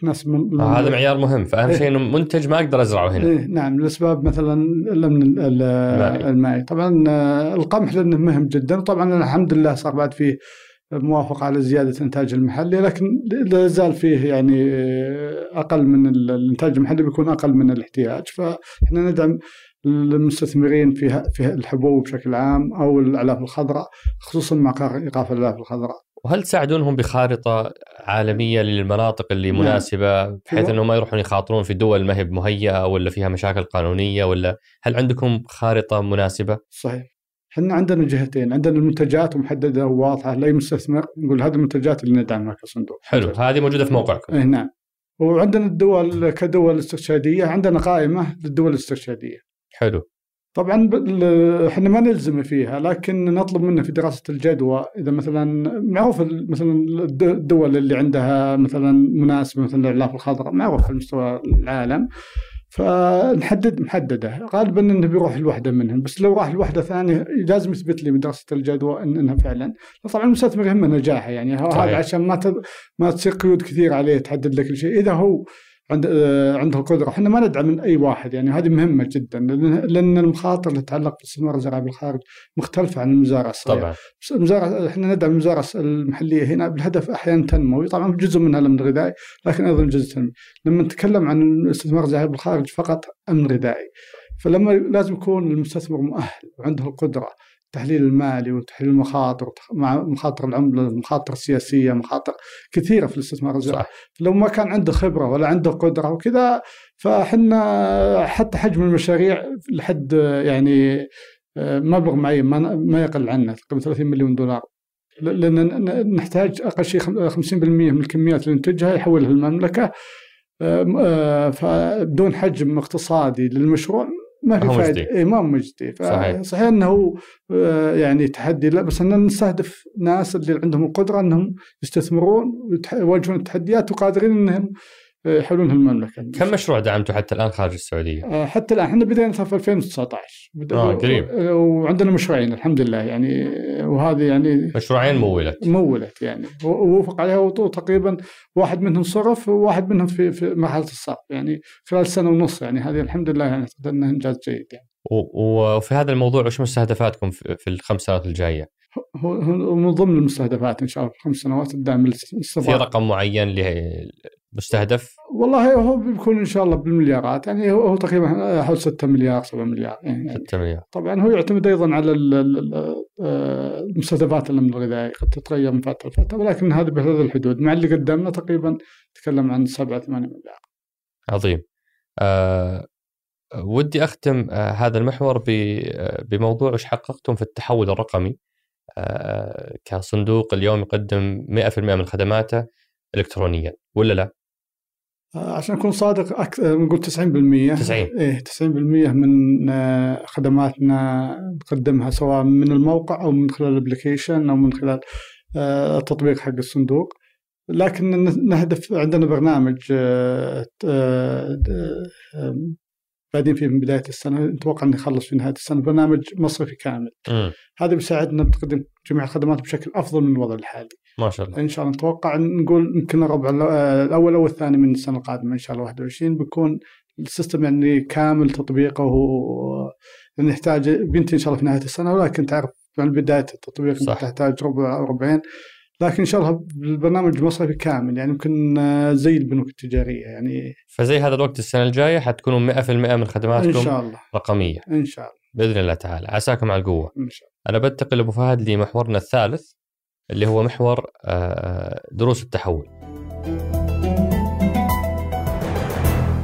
تناسب من آه هذا معيار مهم. فأهم شيء إنه منتج ما أقدر أزرعه هنا. إيه نعم لأسباب مثلا الامن المائي طبعا القمح لأنه مهم جدا. وطبعا الحمد لله صار بعد فيه موافقة على زيادة الإنتاج المحلي لكن لا زال فيه يعني أقل من الإنتاج المحلي بيكون أقل من الاحتياج. فإحنا ندعم المستثمرين في في الحبوب بشكل عام أو الأعلاف الخضراء خصوصا مع إيقاف الأعلاف الخضراء. وهل تساعدونهم بخارطة عالمية للمناطق اللي نعم. مناسبة بحيث أنهم ما يروحون يخاطرون في دول ما هي مهيئة ولا فيها مشاكل قانونية ولا هل عندكم خارطة مناسبة؟ صحيح. إحنا عندنا جهتين عندنا المنتجات محددة وواضحة لأي مستثمر نقول هذه المنتجات اللي ندعمها كصندوق حلو هذه موجودة في موقعكم. اي نعم. وعندنا الدول كدول استرشاديه عندنا قائمة للدول الاسترشاديه حلو. طبعا إحنا ما نلزم فيها لكن نطلب منه في دراسة الجدوى. إذا مثلا معروف مثلا الدول اللي عندها مثلا مناسبة مثلا الاعلاف الخضراء معروف على مستوى العالم. فنحدد محددة. غالبا إنه بيروح لوحده منهم. بس لو راح لوحده ثانية لازم يثبت لي من دراسه الجدوى إن إنها فعلا. طبعا المستثمر يهمه نجاحه يعني هذا عشان ما ما تصير قيود كثير عليه تحدد لك الشيء إذا هو عند آه، عنده القدرة. إحنا ما ندعم من أي واحد يعني هذه مهمة جدا لأن المخاطر اللي تتعلق بالاستثمار الزراعي بالخارج مختلفة عن المزارع الصغيره طبعا. المزارع إحنا ندعم المزارع المحلية. هنا بالهدف أحيانا تنموي. طبعا جزء منها الامن الغذائي لكن أيضا جزء تنموي. لما نتكلم عن الاستثمار الزراعي بالخارج فقط أمن غذائي. فلما لازم يكون المستثمر مؤهل وعنده القدرة التحليل المالي وتحليل المخاطر مع مخاطر العملة المخاطر السياسيه مخاطر كثيرة في الاستثمار الزراعي. لو ما كان عنده خبرة ولا عنده قدرة وكذا فاحنا حتى حجم المشاريع لحد يعني مبلغ معين ما يقل عنه تقريبا 30 مليون دولار. لأن نحتاج أقل شيء 50% من الكميات اللي ننتجها يحولها المملكه فبدون حجم اقتصادي للمشروع ما في فائده اي ما مجدي. صحيح. صحيح إنه آه، يعني تحدي لا بس ان نستهدف ناس اللي عندهم القدرة إنهم يستثمرون ويواجهون التحديات وقادرين إنهم يحلون المملكه كم مشروع دعمته حتى الآن خارج السعودية؟ آه، حتى الآن إحنا بدينا في 2019 آه قريب. وعندنا مشروعين الحمد لله يعني وهذه يعني مشروعين مولت. مولت يعني. ووفق عليها وتقريبا واحد منهم صرف وواحد منهم في في مرحلة الصرف يعني خلال سنة ونص يعني هذه الحمد لله يعني انها إنجاز جيد يعني. وفي هذا الموضوع وش مستهدفاتكم في الخمس سنوات الجاية؟ هو من ضمن المستهدفات إن شاء الله في خمس سنوات الدعم الاستثمار في رقم معين مستهدف؟ والله هو بيكون إن شاء الله بالمليارات يعني هو تقريبا حول 6 مليار 7 مليار يعني 6 مليار. طبعا هو يعتمد أيضا على المستهدفات الامن الغذائي قد تتغير من فترة لفترة ولكن هذا بهذه الحدود. مع اللي قدمنا تقريبا نتكلم عن 7 8 مليار. عظيم. أه ودي أختم أه هذا المحور بموضوع إيش حققتم في التحول الرقمي. كصندوق اليوم يقدم 100% من خدماته الكترونيا ولا لا؟ آه، عشان أكون صادق أكثر نقول 90% 90 إيه 90% من آه، خدماتنا نقدمها سواء من الموقع أو من خلال الابلكيشن أو من خلال آه، التطبيق حق الصندوق. لكن نهدف عندنا برنامج بعدين فيه من بداية السنة نتوقع إنه يخلص في نهاية السنة برنامج مصرفي كامل. م. هذا بيساعدنا بتقدم جميع الخدمات بشكل أفضل من الوضع الحالي. ما شاء الله. إن شاء الله نتوقع نقول يمكن الربع الأول أو الثاني من السنة القادمة إن شاء الله 21 بيكون السيستم يعني كامل تطبيقه نحتاج بينتهي إن شاء الله في نهاية السنة ولكن تعرف من بداية التطبيق صح. تحتاج ربع ربعين لكن إن شاء الله البرنامج المصرفي كامل يعني يمكن آه، زي البنوك التجارية يعني فزي هذا الوقت السنة الجاية حتكونوا 100% من خدماتكم إن شاء الله. رقمية. إن شاء الله. بإذن الله تعالى. عساكم على القوة. إن شاء الله. أنا بنتقل أبو فهد لمحورنا الثالث اللي هو محور آه، دروس التحول.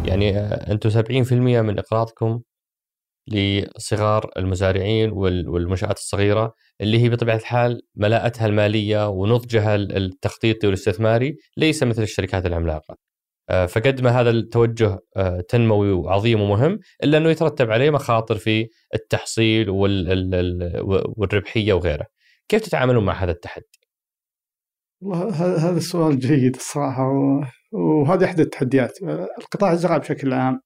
يعني آه، أنتم 70% من إقراضكم لصغار المزارعين والمنشآت الصغيرة اللي هي بطبيعة الحال ملاءتها المالية ونضجها التخطيطي والاستثماري ليس مثل الشركات العملاقة آه، فقد ما هذا التوجه آه، تنموي وعظيم ومهم إلا إنه يترتب عليه مخاطر في التحصيل والربحية وغيره. كيف تتعاملون مع هذا التحدي؟ والله هذا السؤال جيد الصراحة وهذه احدى التحديات القطاع الزراعي بشكل عام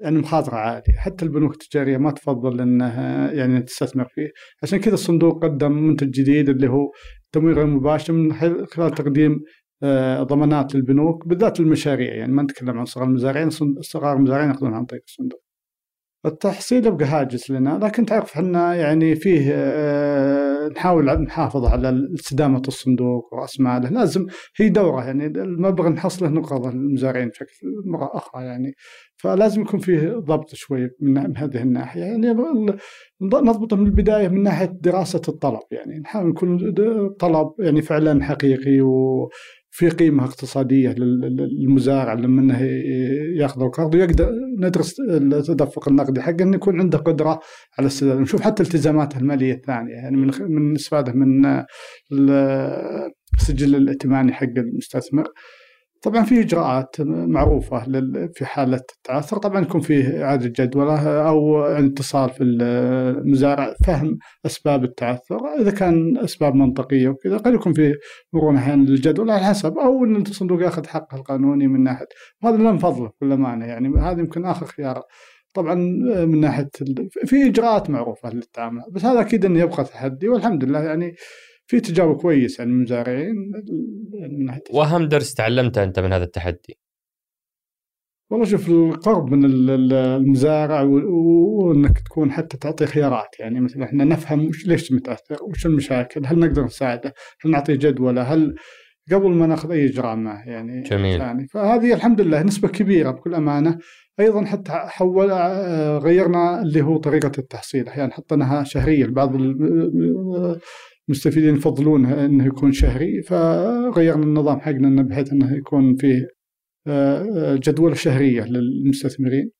يعني مخاطرة عالية حتى البنوك التجارية ما تفضل أنها يعني تستثمر فيه. عشان كذا الصندوق قدم منتج جديد اللي هو تمويل غير مباشر من خلال تقديم آه، ضمانات للبنوك بالذات المشاريع يعني ما نتكلم عن صغار المزارعين صغار المزارعين ياخذون عن طريق الصندوق. التحصيل يبقى هاجس لنا لكن تعرف إحنا يعني فيه آه، نحاول نحافظ على استدامة الصندوق وراس ماله لازم هي دورة يعني المبلغ نحصله نقرض المزارعين بشكل مرة أخرى يعني. فلازم يكون فيه ضبط شوي من هذه الناحية. يعني نضبطه من البداية من ناحية دراسة الطلب يعني. نحاول نكون طلب يعني فعلا حقيقي و في قيمة اقتصادية للمزارع لما إنه ياخذ القرض ويقدر ندرس التدفق النقدي حقه إنه يكون عنده قدرة على السداد نشوف حتى التزاماته المالية الثانية يعني من من استفادة من السجل الائتماني حق المستثمر. طبعا في إجراءات معروفة في حالة التعثر. طبعا يكون فيه إعادة جدوله أو اتصال في المزارع فهم أسباب التعثر. إذا كان أسباب منطقية وكذا قد يكون فيه مرونة أحيانا للجدول على حسب أو إن الصندوق ياخذ حقه القانوني من ناحية هذا لا نفضله بكل امانه يعني هذا يمكن آخر خيار. طبعا من ناحية في إجراءات معروفة للتعامل بس هذا أكيد إنه يبقى تحدي والحمد لله يعني في تجارب كويسه عن المزارعين من ناحية واهم درس تعلمته أنت من هذا التحدي؟ والله شوف القرب من المزارع وأنك تكون حتى تعطي خيارات. يعني مثلا إحنا نفهم ليش متأثر وش المشاكل هل نقدر نساعده هل نعطيه جدوله هل قبل ما نأخذ أي اجراء معه يعني جميل. ثاني فهذه الحمد لله نسبة كبيرة بكل أمانة. أيضا حتى حول غيرنا اللي هو طريقة التحصيل. أحيانا يعني حطيناها شهريه لبعض المستفيدين يفضلون إنه يكون شهري فغيرنا النظام حقنا بحيث إنه يكون فيه آه، آه، جدولة شهرية للمستثمرين.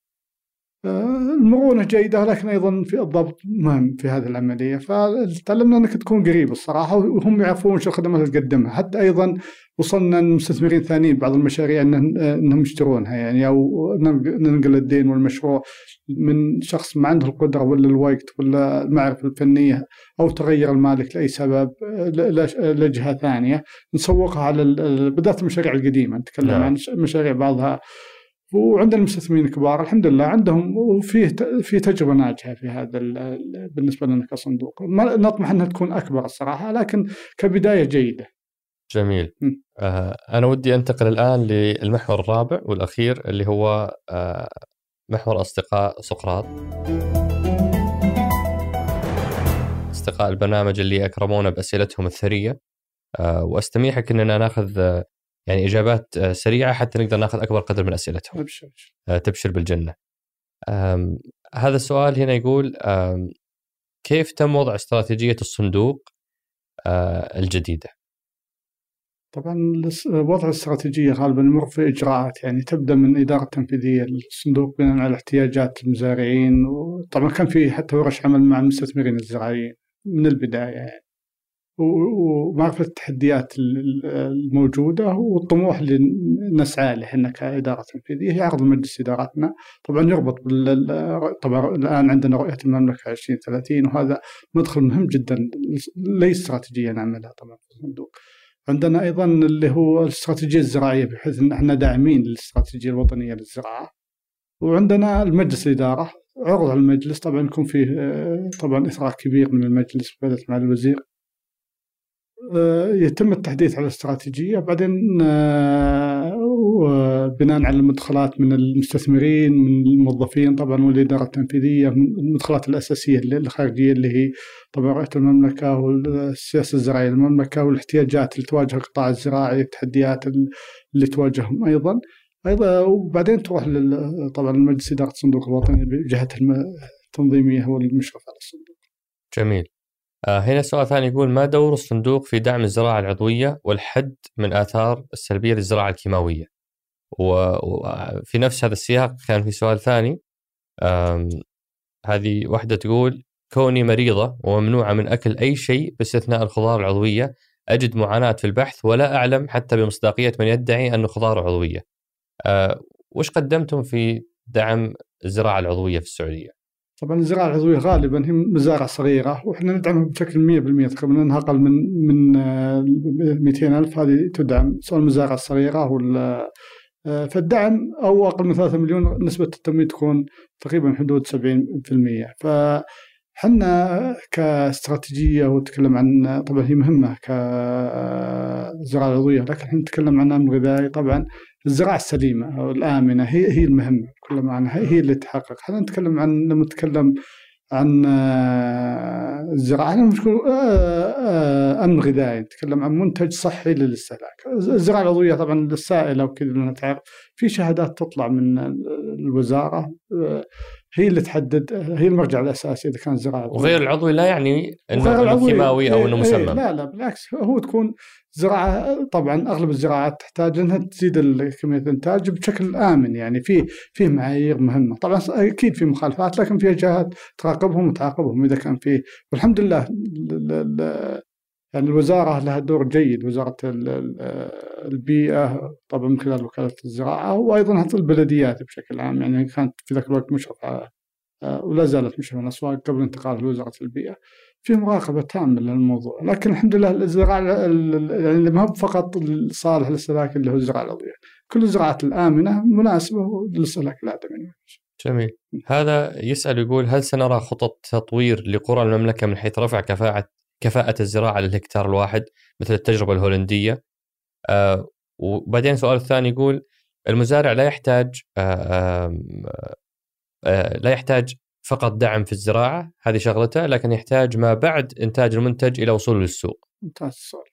المرونة جيدة لكن أيضا في الضبط مهم في هذه العملية. فتعلمنا أنك تكون قريب الصراحة وهم يعرفون شو الخدمات اللي تقدمها. حتى أيضا وصلنا لمستثمرين ثانيين بعض المشاريع أنهم يشترونها يعني أو ننقل الدين والمشروع من شخص ما عنده القدرة ولا الوقت ولا المعرفة الفنية أو تغير المالك لأي سبب لجهة ثانية. نسوقها على بالذات المشاريع القديمة. نتكلم نعم. عن مشاريع بعضها. وعندنا المستثمرين الكبار الحمد لله عندهم وفيه في تجربة ناجحة في هذا بالنسبة لنا كصندوق. نطمح أنها تكون أكبر الصراحة لكن كبداية جيدة. جميل. آه أنا ودي أنتقل الآن للمحور الرابع والأخير اللي هو آه محور أصدقاء سقراط. أصدقاء البرنامج اللي اكرمونا بأسئلتهم الثرية آه وأستميحك إننا نأخذ يعني إجابات آه، سريعة حتى نقدر نأخذ أكبر قدر من أسئلتهم. أبشر آه، تبشر بالجنة. هذا السؤال هنا يقول كيف تم وضع استراتيجية الصندوق آه، الجديدة؟ طبعا وضع الاستراتيجيه غالبا يمر في إجراءات يعني تبدأ من الاداره التنفيذية للصندوق بناء على احتياجات المزارعين وطبعا كان في حتى ورش عمل مع المستثمرين الزراعيين من البداية يعني. ومعرفة التحديات الموجودة والطموح اللي نسعى له إحنا كإدارة تنفيذية هي عرض مجلس إداراتنا طبعا يربط بال طبعا الآن عندنا رؤية المملكة 2030 وهذا مدخل مهم جدا لاي استراتيجيه نعملها طبعا في الصندوق. عندنا أيضا اللي هو الاستراتيجية الزراعية بحيث إن إحنا داعمين للاستراتيجيه الوطنية للزراعة. وعندنا المجلس الإدارة عرض على المجلس. طبعا يكون فيه طبعا إثراء كبير من المجلس بقياده مع الوزير. آه، يتم التحديث على الاستراتيجية. بعدين آه، بناء على المدخلات من المستثمرين من الموظفين طبعا والإدارة التنفيذية المدخلات الأساسية الخارجية اللي هي طبعا رؤية المملكة والسياسة الزراعية للمملكة والاحتياجات اللي تواجه القطاع الزراعي التحديات اللي تواجههم أيضا أيضا وبعدين تروح طبعا المجلس إدارة الصندوق الوطني بجهته التنظيمية هو المشرف على الصندوق. جميل. آه، هنا سؤال ثاني يقول ما دور الصندوق في دعم الزراعة العضوية والحد من آثار السلبية للزراعة الكيماوية وفي نفس هذا السياق كان في سؤال ثاني هذه واحدة تقول كوني مريضة وممنوعة من أكل أي شيء باستثناء الخضار العضوية أجد معاناة في البحث ولا أعلم حتى بمصداقية من يدعي أنه خضار عضوية أه وش قدمتم في دعم الزراعة العضوية في السعودية؟ طبعا الزراعة العضوية غالبا هي مزارع صغيرة وإحنا ندعمها بشكل 100% تقريبا انها أقل من من 200 آه، ألف. هذه تدعم سواء المزارع الصغيره ولا آه، فالدعم أو أقل من 3 مليون نسبة التمويل تكون تقريبا حدود 70% ف حنا كاستراتيجية وتكلم عن طبعا هي مهمة كزراعه عضوية لكن إحنا نتكلم عن امن غذائي طبعا. الزراعة السليمة أو الآمنة هي هي المهمة كل معنى هي اللي تحقق. إحنا نتكلم عن لما نتكلم عن آه، الزراعة. إحنا آه، آه، امن غذائي نتكلم عن منتج صحي للاستهلاك. الزراعة العضويه طبعا السائله وكذا تعرف في شهادات تطلع من الوزارة هي اللي تحدد هي المرجع الأساسي إذا كان زراعة وغير العضوي لا يعني إنه كيماوي أو إنه إيه، مسمم. لا لا بالعكس هو تكون زراعة طبعا أغلب الزراعات تحتاج إنها تزيد كمية الإنتاج بشكل آمن يعني في في معايير مهمة. طبعا أكيد في مخالفات لكن في جهات تراقبهم وتعاقبهم إذا كان في. والحمد لله يعني الوزارة لها دور جيد وزارة البيئة طبعا من خلال وكالة الزراعة وأيضا حتى البلديات بشكل عام يعني كانت في ذاك الوقت مشرفه ولا زالت مشرفه الاسواق قبل انتقال لوزاره البيئة في مراقبة تامة للموضوع. لكن الحمد لله الزراعة يعني ما هو فقط صالح للاستهلاك اللي هو الزراعة العضويه كل الزراعات الآمنة مناسبة للاستهلاك الآدمي. جميل. هذا يسأل يقول هل سنرى خطط تطوير لقرى المملكة من حيث رفع كفاءة كفاءة الزراعة للهكتار الواحد مثل التجربة الهولندية. آه وبعدين السؤال الثاني يقول المزارع لا يحتاج آه آه لا يحتاج فقط دعم في الزراعة هذه شغلته لكن يحتاج ما بعد إنتاج المنتج إلى وصوله للسوق. ممتاز السؤال.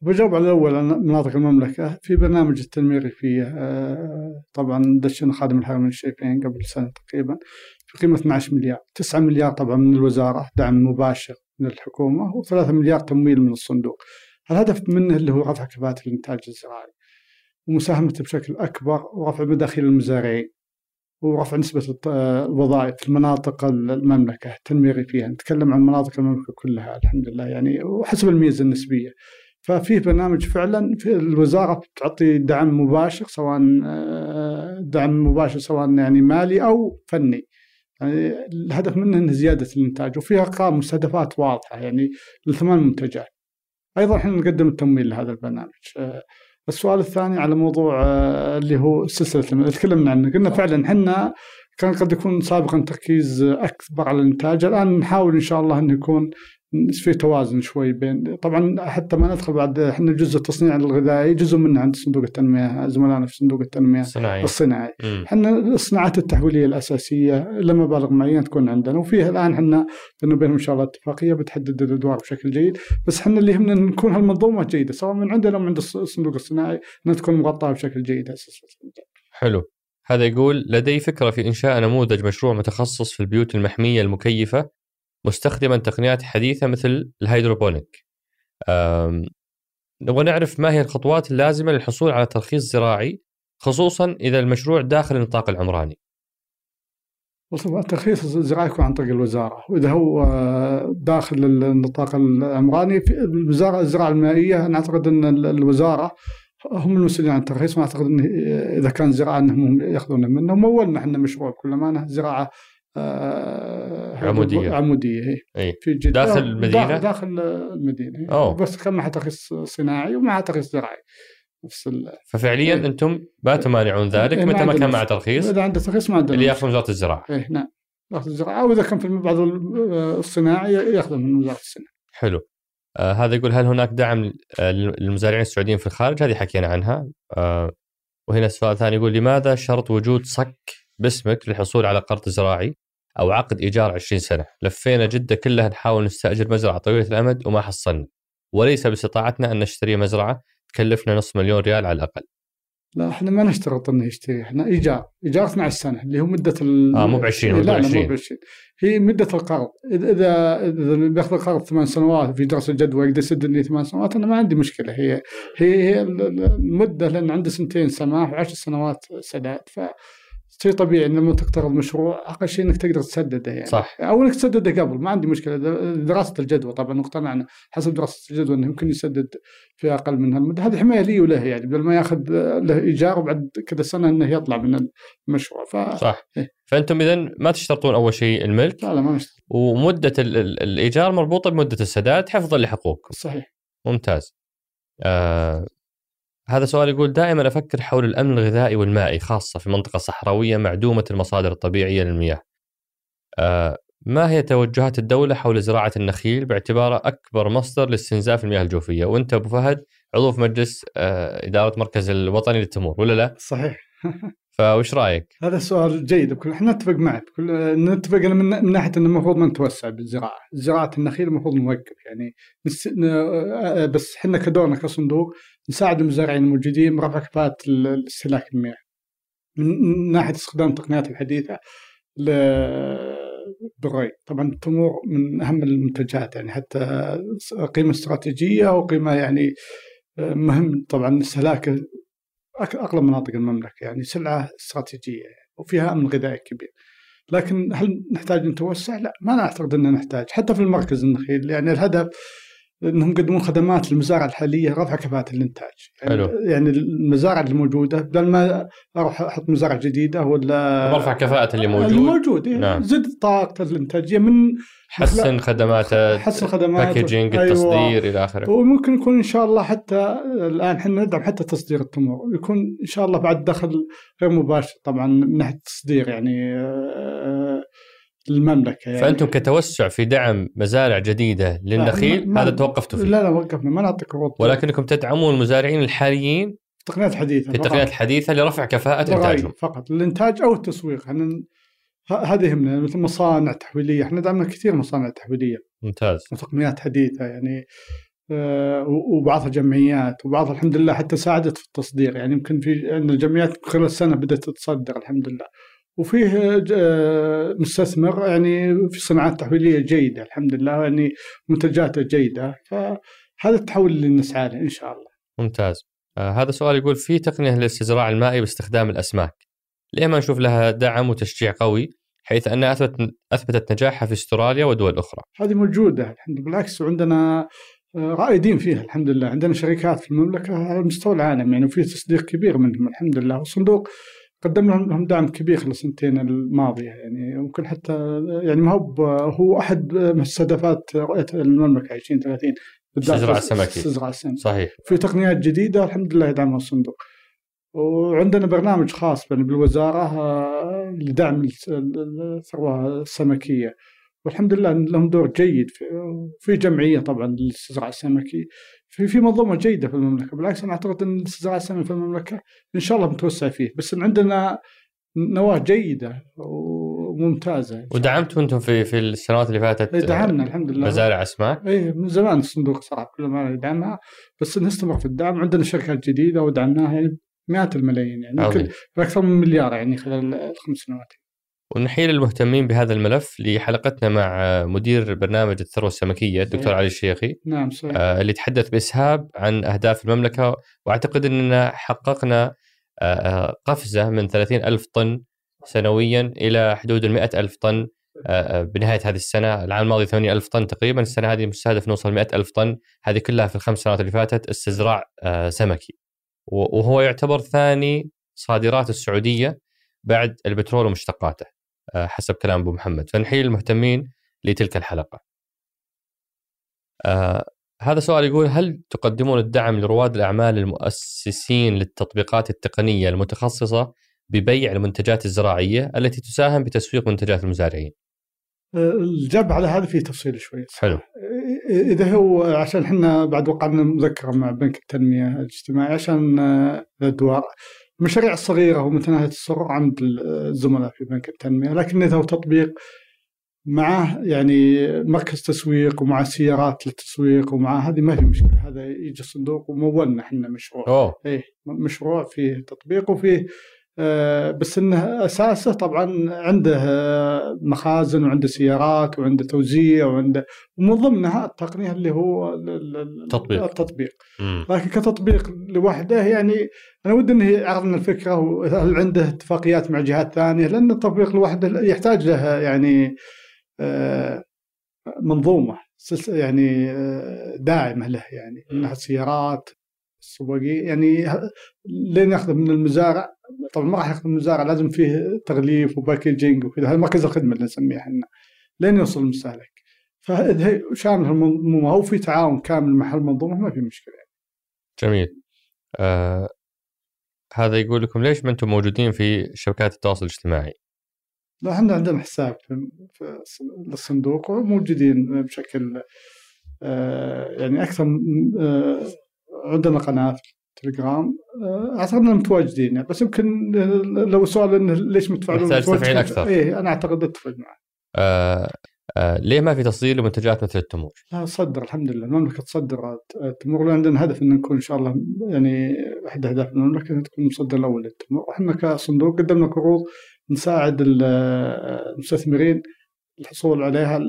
بجاوب على الأول مناطق المملكة في برنامج التنمية الريفية آه، طبعا دشنا خادم الحرمين الشريفين قبل سنة تقريبا في قيمة 12 مليار 9 مليار طبعا من الوزارة دعم مباشر. من الحكومة و3 مليار تمويل من الصندوق. الهدف منه اللي هو رفع كفاءة الإنتاج الزراعي ومساهمته بشكل أكبر ورفع مداخيل المزارعين ورفع نسبة الوظائف في مناطق المملكة التنمية الريفية نتكلم عن مناطق المملكة كلها الحمد لله. يعني وحسب الميزة النسبية. ففي برنامج فعلا في الوزارة تعطي دعم مباشر سواء آه، دعم مباشر سواء يعني مالي أو فني. يعني الهدف منه إنه زيادة الإنتاج وفيها أرقام مستهدفات واضحة يعني لثمان منتجات. أيضا إحنا نقدم التمويل لهذا البرنامج. آه، السؤال الثاني على موضوع آه، اللي هو سلسلة تكلمنا عنه قلنا فعلا إحنا كان قد يكون سابقا تركيز أكبر على الإنتاج. الآن نحاول إن شاء الله انه يكون في توازن شوي بين طبعا حتى ما ندخل بعد إحنا جزء التصنيع الغذائي جزء منه عند صندوق التنمية زملائنا في صندوق التنمية الصناعي. الصناعي إحنا الصناعات التحويلية الأساسية لمبالغ معينة تكون عندنا وفيها الآن إحنا بيننا وبينهم إن شاء الله اتفاقية بتحدد الأدوار بشكل جيد. بس إحنا اللي يهمنا نكون هالمنظومة جيدة سواء من عندنا أو من عند الصندوق الصناعي إنها تكون مغطاة بشكل جيد. أساسا حلو. هذا يقول لدي فكرة في إنشاء نموذج مشروع متخصص في البيوت المحمية المكيفة مستخدما تقنيات حديثة مثل الهيدروبونيك. نبغى نعرف ما هي الخطوات اللازمة للحصول على ترخيص زراعي خصوصا إذا المشروع داخل النطاق العمراني. الترخيص الزراعي يكون عن طريق الوزارة. وإذا هو داخل النطاق العمراني في الوزارة الزراعة المائية أنا أعتقد إن الوزارة هم المسؤولين عن الترخيص ما أعتقد إن إذا كان زراعة إنهم يأخذون منه. مولنا إحنا مشروع بكل امانه زراعة آه عمودية. عمودية اي إيه. في جدة. داخل المدينة؟ داخل المدينة أوه. بس كان معها ترخيص صناعي ومعها ترخيص زراعي. نفس ففعليا إيه. أنتم ما تمانعون ذلك إيه متى ما كان مع ترخيص؟ إذا عنده ترخيص ما عنده اللي يأخذ من وزارة الزراعة. اي نعم. ياخذ الزراعه وإذا كان في بعض الصناعي ياخذ من وزارة الصناعة. حلو. آه هذا يقول هل هناك دعم للمزارعين السعوديين في الخارج؟ هذه حكينا عنها آه وهنا السؤال الثاني يقول لماذا شرط وجود صك باسمك للحصول على قرض زراعي أو عقد إيجار 20 سنة؟ لفينا جدة كلها نحاول نستأجر مزرعة طويلة الأمد وما حصلنا وليس باستطاعتنا أن نشتري مزرعة تكلفنا نص مليون ريال على الأقل. لا إحنا ما نشترط إنه يشتري. إحنا إيجار. ايجار 12 سنه اللي هو مدة ال... آه مو ب 20 لا لا مو ب 20 هي مدة القرض. إذا إذا بياخذ القرض ثمان سنوات في دراسة جدوى يقدر يسد لي ثمان سنوات أنا ما عندي مشكلة. هي هي هي المدة لأن عنده سنتين سماح وعشر سنوات سداد. ف شيء طبيعي إن لما تقترض مشروع أقل شيء إنك تقدر تسدده يعني. صح. أو إنك تسدده قبل ما عندي مشكلة. دراسة الجدوى طبعا اقتنعنا حسب دراسة الجدوى إنه يمكن يسدد في أقل من هالمده هذه حماية لي وله يعني بدل ما ياخذ له إيجار وبعد كذا سنة إنه يطلع من المشروع. ف... صح. إيه؟ فأنتم اذا ما تشترطون أول شيء الملك؟ لا لا ما نشترط. ومدة الإيجار مربوطة بمدة السداد حفظا لحقوقكم. صحيح. ممتاز. آه هذا سؤال يقول دائما أفكر حول الأمن الغذائي والمائي خاصة في منطقة صحراوية معدومة المصادر الطبيعية للمياه. آه ما هي توجهات الدولة حول زراعة النخيل باعتباره أكبر مصدر لاستنزاف المياه الجوفية وأنت أبو فهد عضو في مجلس آه إدارة مركز الوطني للتمور ولا لا؟ صحيح فوش رأيك؟ هذا سؤال جيد إحنا نتفق معك نتفق من, من ناحية إنه المفروض ما نتوسع بالزراعة، زراعة النخيل المفروض نوقف يعني بس إحنا كدورنا كصندوق نساعد المزارعين الموجودين برفع كفاءه استهلاك المياه. من ناحية استخدام التقنيات الحديثة بالري، طبعا التمور من أهم المنتجات يعني حتى قيمة استراتيجية وقيمة يعني مهم طبعا استهلاكه اغلب مناطق المملكة يعني سلعة استراتيجية يعني وفيها أمن غذائي كبير. لكن هل نحتاج نتوسع؟ لا ما اعتقد ان نحتاج حتى في المركز النخيل يعني الهدف إنهم يقدمون خدمات للمزارع الحالية رفع كفاءة الإنتاج يعني, حلو. يعني المزارع الموجوده بدل ما أروح أحط مزارع جديدة ولا برفع كفاءة اللي موجود الموجود يعني نعم. زد طاقته الانتاجيه من حسن خدماته حسن خدمات باكجينج أيوة. التصدير إلى آخره وممكن يكون إن شاء الله حتى الآن إحنا ندعم حتى تصدير التمور يكون إن شاء الله بعد دخل غير مباشر طبعا من ناحية التصدير يعني آه، المملكة يعني. فأنتم كتوسع في دعم مزارع جديدة للنخيل هذا توقفتوا فيه. لا لا وقفنا ما نعطيك عروض ولكنكم تدعمون المزارعين الحاليين تقنيات حديثه في التقنيات الحديثة لرفع كفاءة إنتاجهم. فقط. الإنتاج أو التسويق إحنا هذا يهمنا مثل مصانع تحويلية إحنا دعمنا كثير مصانع تحويلية. ممتاز. وتقنيات حديثة يعني آه، وبعضها جمعيات وبعضها الحمد لله حتى ساعدت في التصدير يعني يمكن في عندنا الجمعيات خلال السنة بدأت تتصدر الحمد لله. وفيه آه، مستثمر يعني في صناعات تحويلية جيدة الحمد لله يعني منتجاته جيدة فهذا التحول اللي نسعى له إن شاء الله. ممتاز. آه هذا سؤال يقول في تقنية للاستزراع المائي باستخدام الأسماك. ليه ما نشوف لها دعم وتشجيع قوي حيث أنها أثبت أثبتت نجاحها في استراليا ودول أخرى. هذه موجودة الحمد لله بالعكس وعندنا آه، رائدين فيها الحمد لله عندنا شركات في المملكة على مستوى العالم يعني وفي تصدير كبير منهم الحمد لله والصندوق قدم لهم دعم كبير خلال السنتين الماضية يعني ممكن حتى يعني ما هو هو أحد مستهدفات رؤية المملكة 2030 استزراع السمكي. استزراع السمكي. صحيح. في تقنيات جديدة الحمد لله يدعمها الصندوق. وعندنا برنامج خاص بالوزارة آه، لدعم الثروة السمكية. والحمد لله لهم دور جيد في, في جمعية طبعا للاستزراع السمكي. في في منظومة جيدة في المملكة بالعكس أنا أعتقد إن الاستزراع السمكي في المملكة إن شاء الله متوسع فيه بس إن عندنا نواة جيدة وممتازة. ودعمتوا أنتم في في السنوات اللي فاتت دعمنا الحمد لله. مزارع أسماك؟ اي من زمان الصندوق صراحة كل ما يدعمها بس نستمر في الدعم. عندنا شركات جديدة ودعمناها يعني مئات الملايين يعني يمكن أكثر من مليار يعني خلال الخمس سنوات. ونحيل المهتمين بهذا الملف لحلقتنا مع مدير برنامج الثروة السمكية الدكتور علي الشيخي. نعم صحيح. آه اللي تحدث بإسهاب عن أهداف المملكة وأعتقد إننا حققنا آه, آه، قفزة من 30 ألف طن سنويا إلى حدود ال ألف طن بنهاية هذه السنة. العام الماضي 8 ألف طن تقريبا السنة هذه مستهدف نوصل 100 ألف طن. هذه كلها في الخمس سنوات اللي فاتت استزراع سمكي. وهو يعتبر ثاني صادرات السعودية بعد البترول ومشتقاته حسب كلام أبو محمد. فنحيل المهتمين لتلك الحلقة. آه هذا سؤال يقول هل تقدمون الدعم لرواد الأعمال المؤسسين للتطبيقات التقنية المتخصصة ببيع المنتجات الزراعية التي تساهم بتسويق منتجات المزارعين؟ الجاب على هذا فيه تفصيل شوي. حلو. إذا هو عشان إحنا بعد وقعنا مذكرة مع بنك التنمية الاجتماعي عشان الأدوار. المشاريع الصغيره ومتناهيه السرعه عند الزملاء في بنك التنمية لكن إذا هو تطبيق معه يعني مركز تسويق ومع سيارات للتسويق ومع هذه ما في مشكلة هذا يجي الصندوق ومولنا إحنا مشروع أوه. إيه مشروع فيه تطبيق وفيه بس إنه أساسه طبعا عنده آه مخازن وعنده سيارات وعنده توزيع وعنده ومن ضمنها التقنية اللي هو التطبيق. التطبيق لكن كتطبيق لوحده يعني أنا ودي إنه يعرضنا الفكرة وهل عنده اتفاقيات مع جهات ثانية؟ لأن التطبيق لوحده يحتاج له يعني آه، منظومة يعني آه، داعمة له يعني من ناحيه السيارات السواقين يعني لين ياخذ من المزارع طبعا ما راح ياخذ من المزارع لازم فيه تغليف وباكجينج وكذا. هذا مركز الخدمة اللي نسميه إحنا. لين يوصل المستهلك. فاذا شامل المنظومة. أو في تعاون كامل مع المنظومة ما في مشكلة. يعني. جميل. آه هذا يقول لكم ليش ما أنتم موجودين في شبكات التواصل الاجتماعي؟ لا إحنا عندنا حساب في الصندوق وموجودين بشكل آه، يعني أكثر آه، عندنا قناة في تليجرام. آه، أعتقد اننا متواجدين يعني بس يمكن لو سؤال إنه ليش متفاعلون محتاج تفعيل أكثر. إيه أنا أعتقد اتفق معه آه آه ليه ما في تصدير لمنتجات مثل التمور؟ لا صدر الحمد لله. المملكة تصدر التمور. عندنا هدف ان نكون إن شاء الله يعني احد أهداف المملكة ان تكون المصدر الأول للتمور. إحنا كصندوق قدمنا قروض نساعد المستثمرين الحصول عليها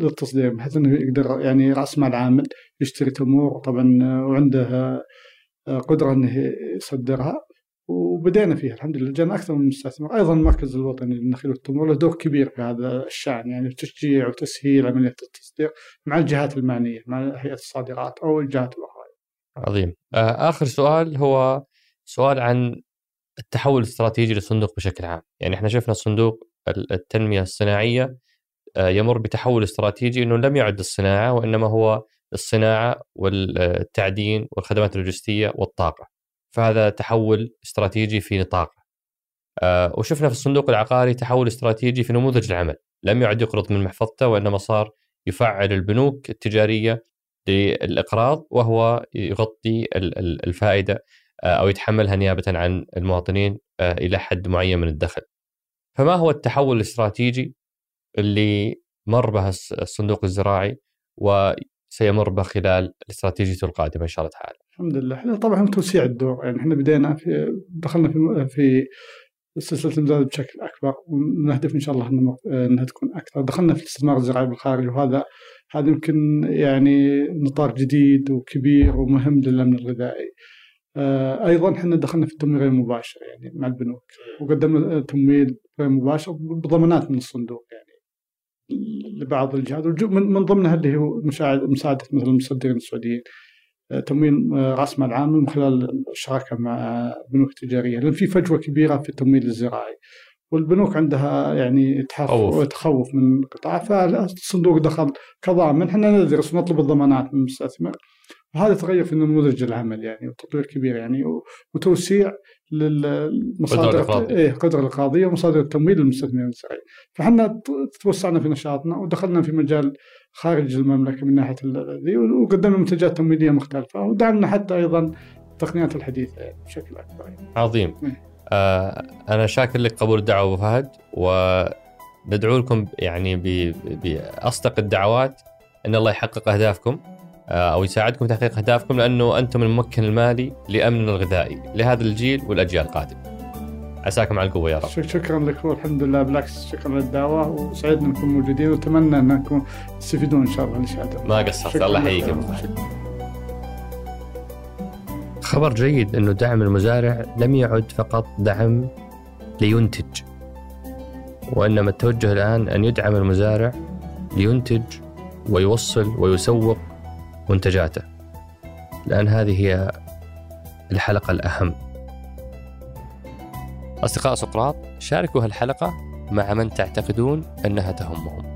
للتصدير بحيث إنه يقدر يعني رأس مال عامل يشتري تمور طبعا وعنده قدرة إنه يصدرها وبدينا فيها الحمد لله جانا أكثر من مستثمر أيضا المركز الوطني للنخيل والتمور له دور كبير في هذا الشأن يعني تشجيع وتسهيل عملية التصدير مع الجهات المعنية مع هيئة الصادرات أو الجهات الأخرى. عظيم. آخر سؤال هو سؤال عن التحول الاستراتيجي للصندوق بشكل عام يعني إحنا شفنا الصندوق التنمية الصناعية آه، يمر بتحول استراتيجي إنه لم يعد الصناعة وإنما هو الصناعة والتعدين والخدمات اللوجستية والطاقة. فهذا تحول استراتيجي في نطاقه آه، وشفنا في الصندوق العقاري تحول استراتيجي في نموذج العمل. لم يعد يقرض من محفظته وإنما صار يفعل البنوك التجارية للإقراض وهو يغطي الفائدة آه، أو يتحملها نيابة عن المواطنين آه، إلى حد معين من الدخل. فما هو التحول الاستراتيجي؟ اللي مر به الصندوق الزراعي وسيمر به خلال الاستراتيجيه القادمة إن شاء الله تعالى. الحمد لله. إحنا طبعا توسيع الدور. يعني إحنا بدينا في دخلنا في في سلسلة الإمداد بشكل أكبر ونهدف إن شاء الله إنها تكون أكثر. دخلنا في الاستثمار الزراعي بالخارج وهذا هذا يمكن يعني نطاق جديد وكبير ومهم للأمن الغذائي. آه، أيضا إحنا دخلنا في التمويل غير المباشر يعني مع البنوك. وقدمنا تمويل غير مباشر بضمانات من الصندوق يعني. لبعض الجهات من ضمنها اللي هو مساعدة مثل المصدرين السعوديين. آه، تمويل آه، رأس مال عام من خلال الشراكة مع بنوك تجارية. لأن في فجوة كبيرة في التمويل الزراعي. والبنوك عندها يعني تخوف تخوف من القطاع فالصندوق دخل كضامن إحنا ندرس ونطلب الضمانات من المستثمر. وهذا تغير في نموذج العمل يعني وتطوير كبير يعني وتوسيع للمصادر إيه القدره الاقتصاديه ومصادر التمويل للمستثمرين الزراعيين فاحنا توسعنا في نشاطنا ودخلنا في مجال خارج المملكة من ناحية ذي وقدمنا منتجات تمويلية مختلفة ودعمنا حتى أيضا التقنيات الحديثة يعني بشكل أكبر. يعني. عظيم آه أنا شاكر لك قبول الدعوه أبو فهد وندعو لكم يعني بأصدق الدعوات. إن الله يحقق أهدافكم. أو يساعدكم في تحقيق أهدافكم لأنه أنتم الممكن المالي لامننا الغذائي لهذا الجيل والأجيال القادمة. عساكم على القوة يا رب. شكرا لك والحمد لله بالعكس شكرا للدعوة وسعدنا نكون موجودين وأتمنى إنكم تستفيدون إن شاء الله الاشاده. ما قصرت الله يحييك خبر جيد إنه دعم المزارع لم يعد فقط دعم لينتج وإنما التوجه الآن أن يدعم المزارع لينتج ويوصل ويسوق منتجاته. لأن هذه هي الحلقة الأهم. أصدقاء سقراط شاركوا هالحلقة مع من تعتقدون أنها تهمهم.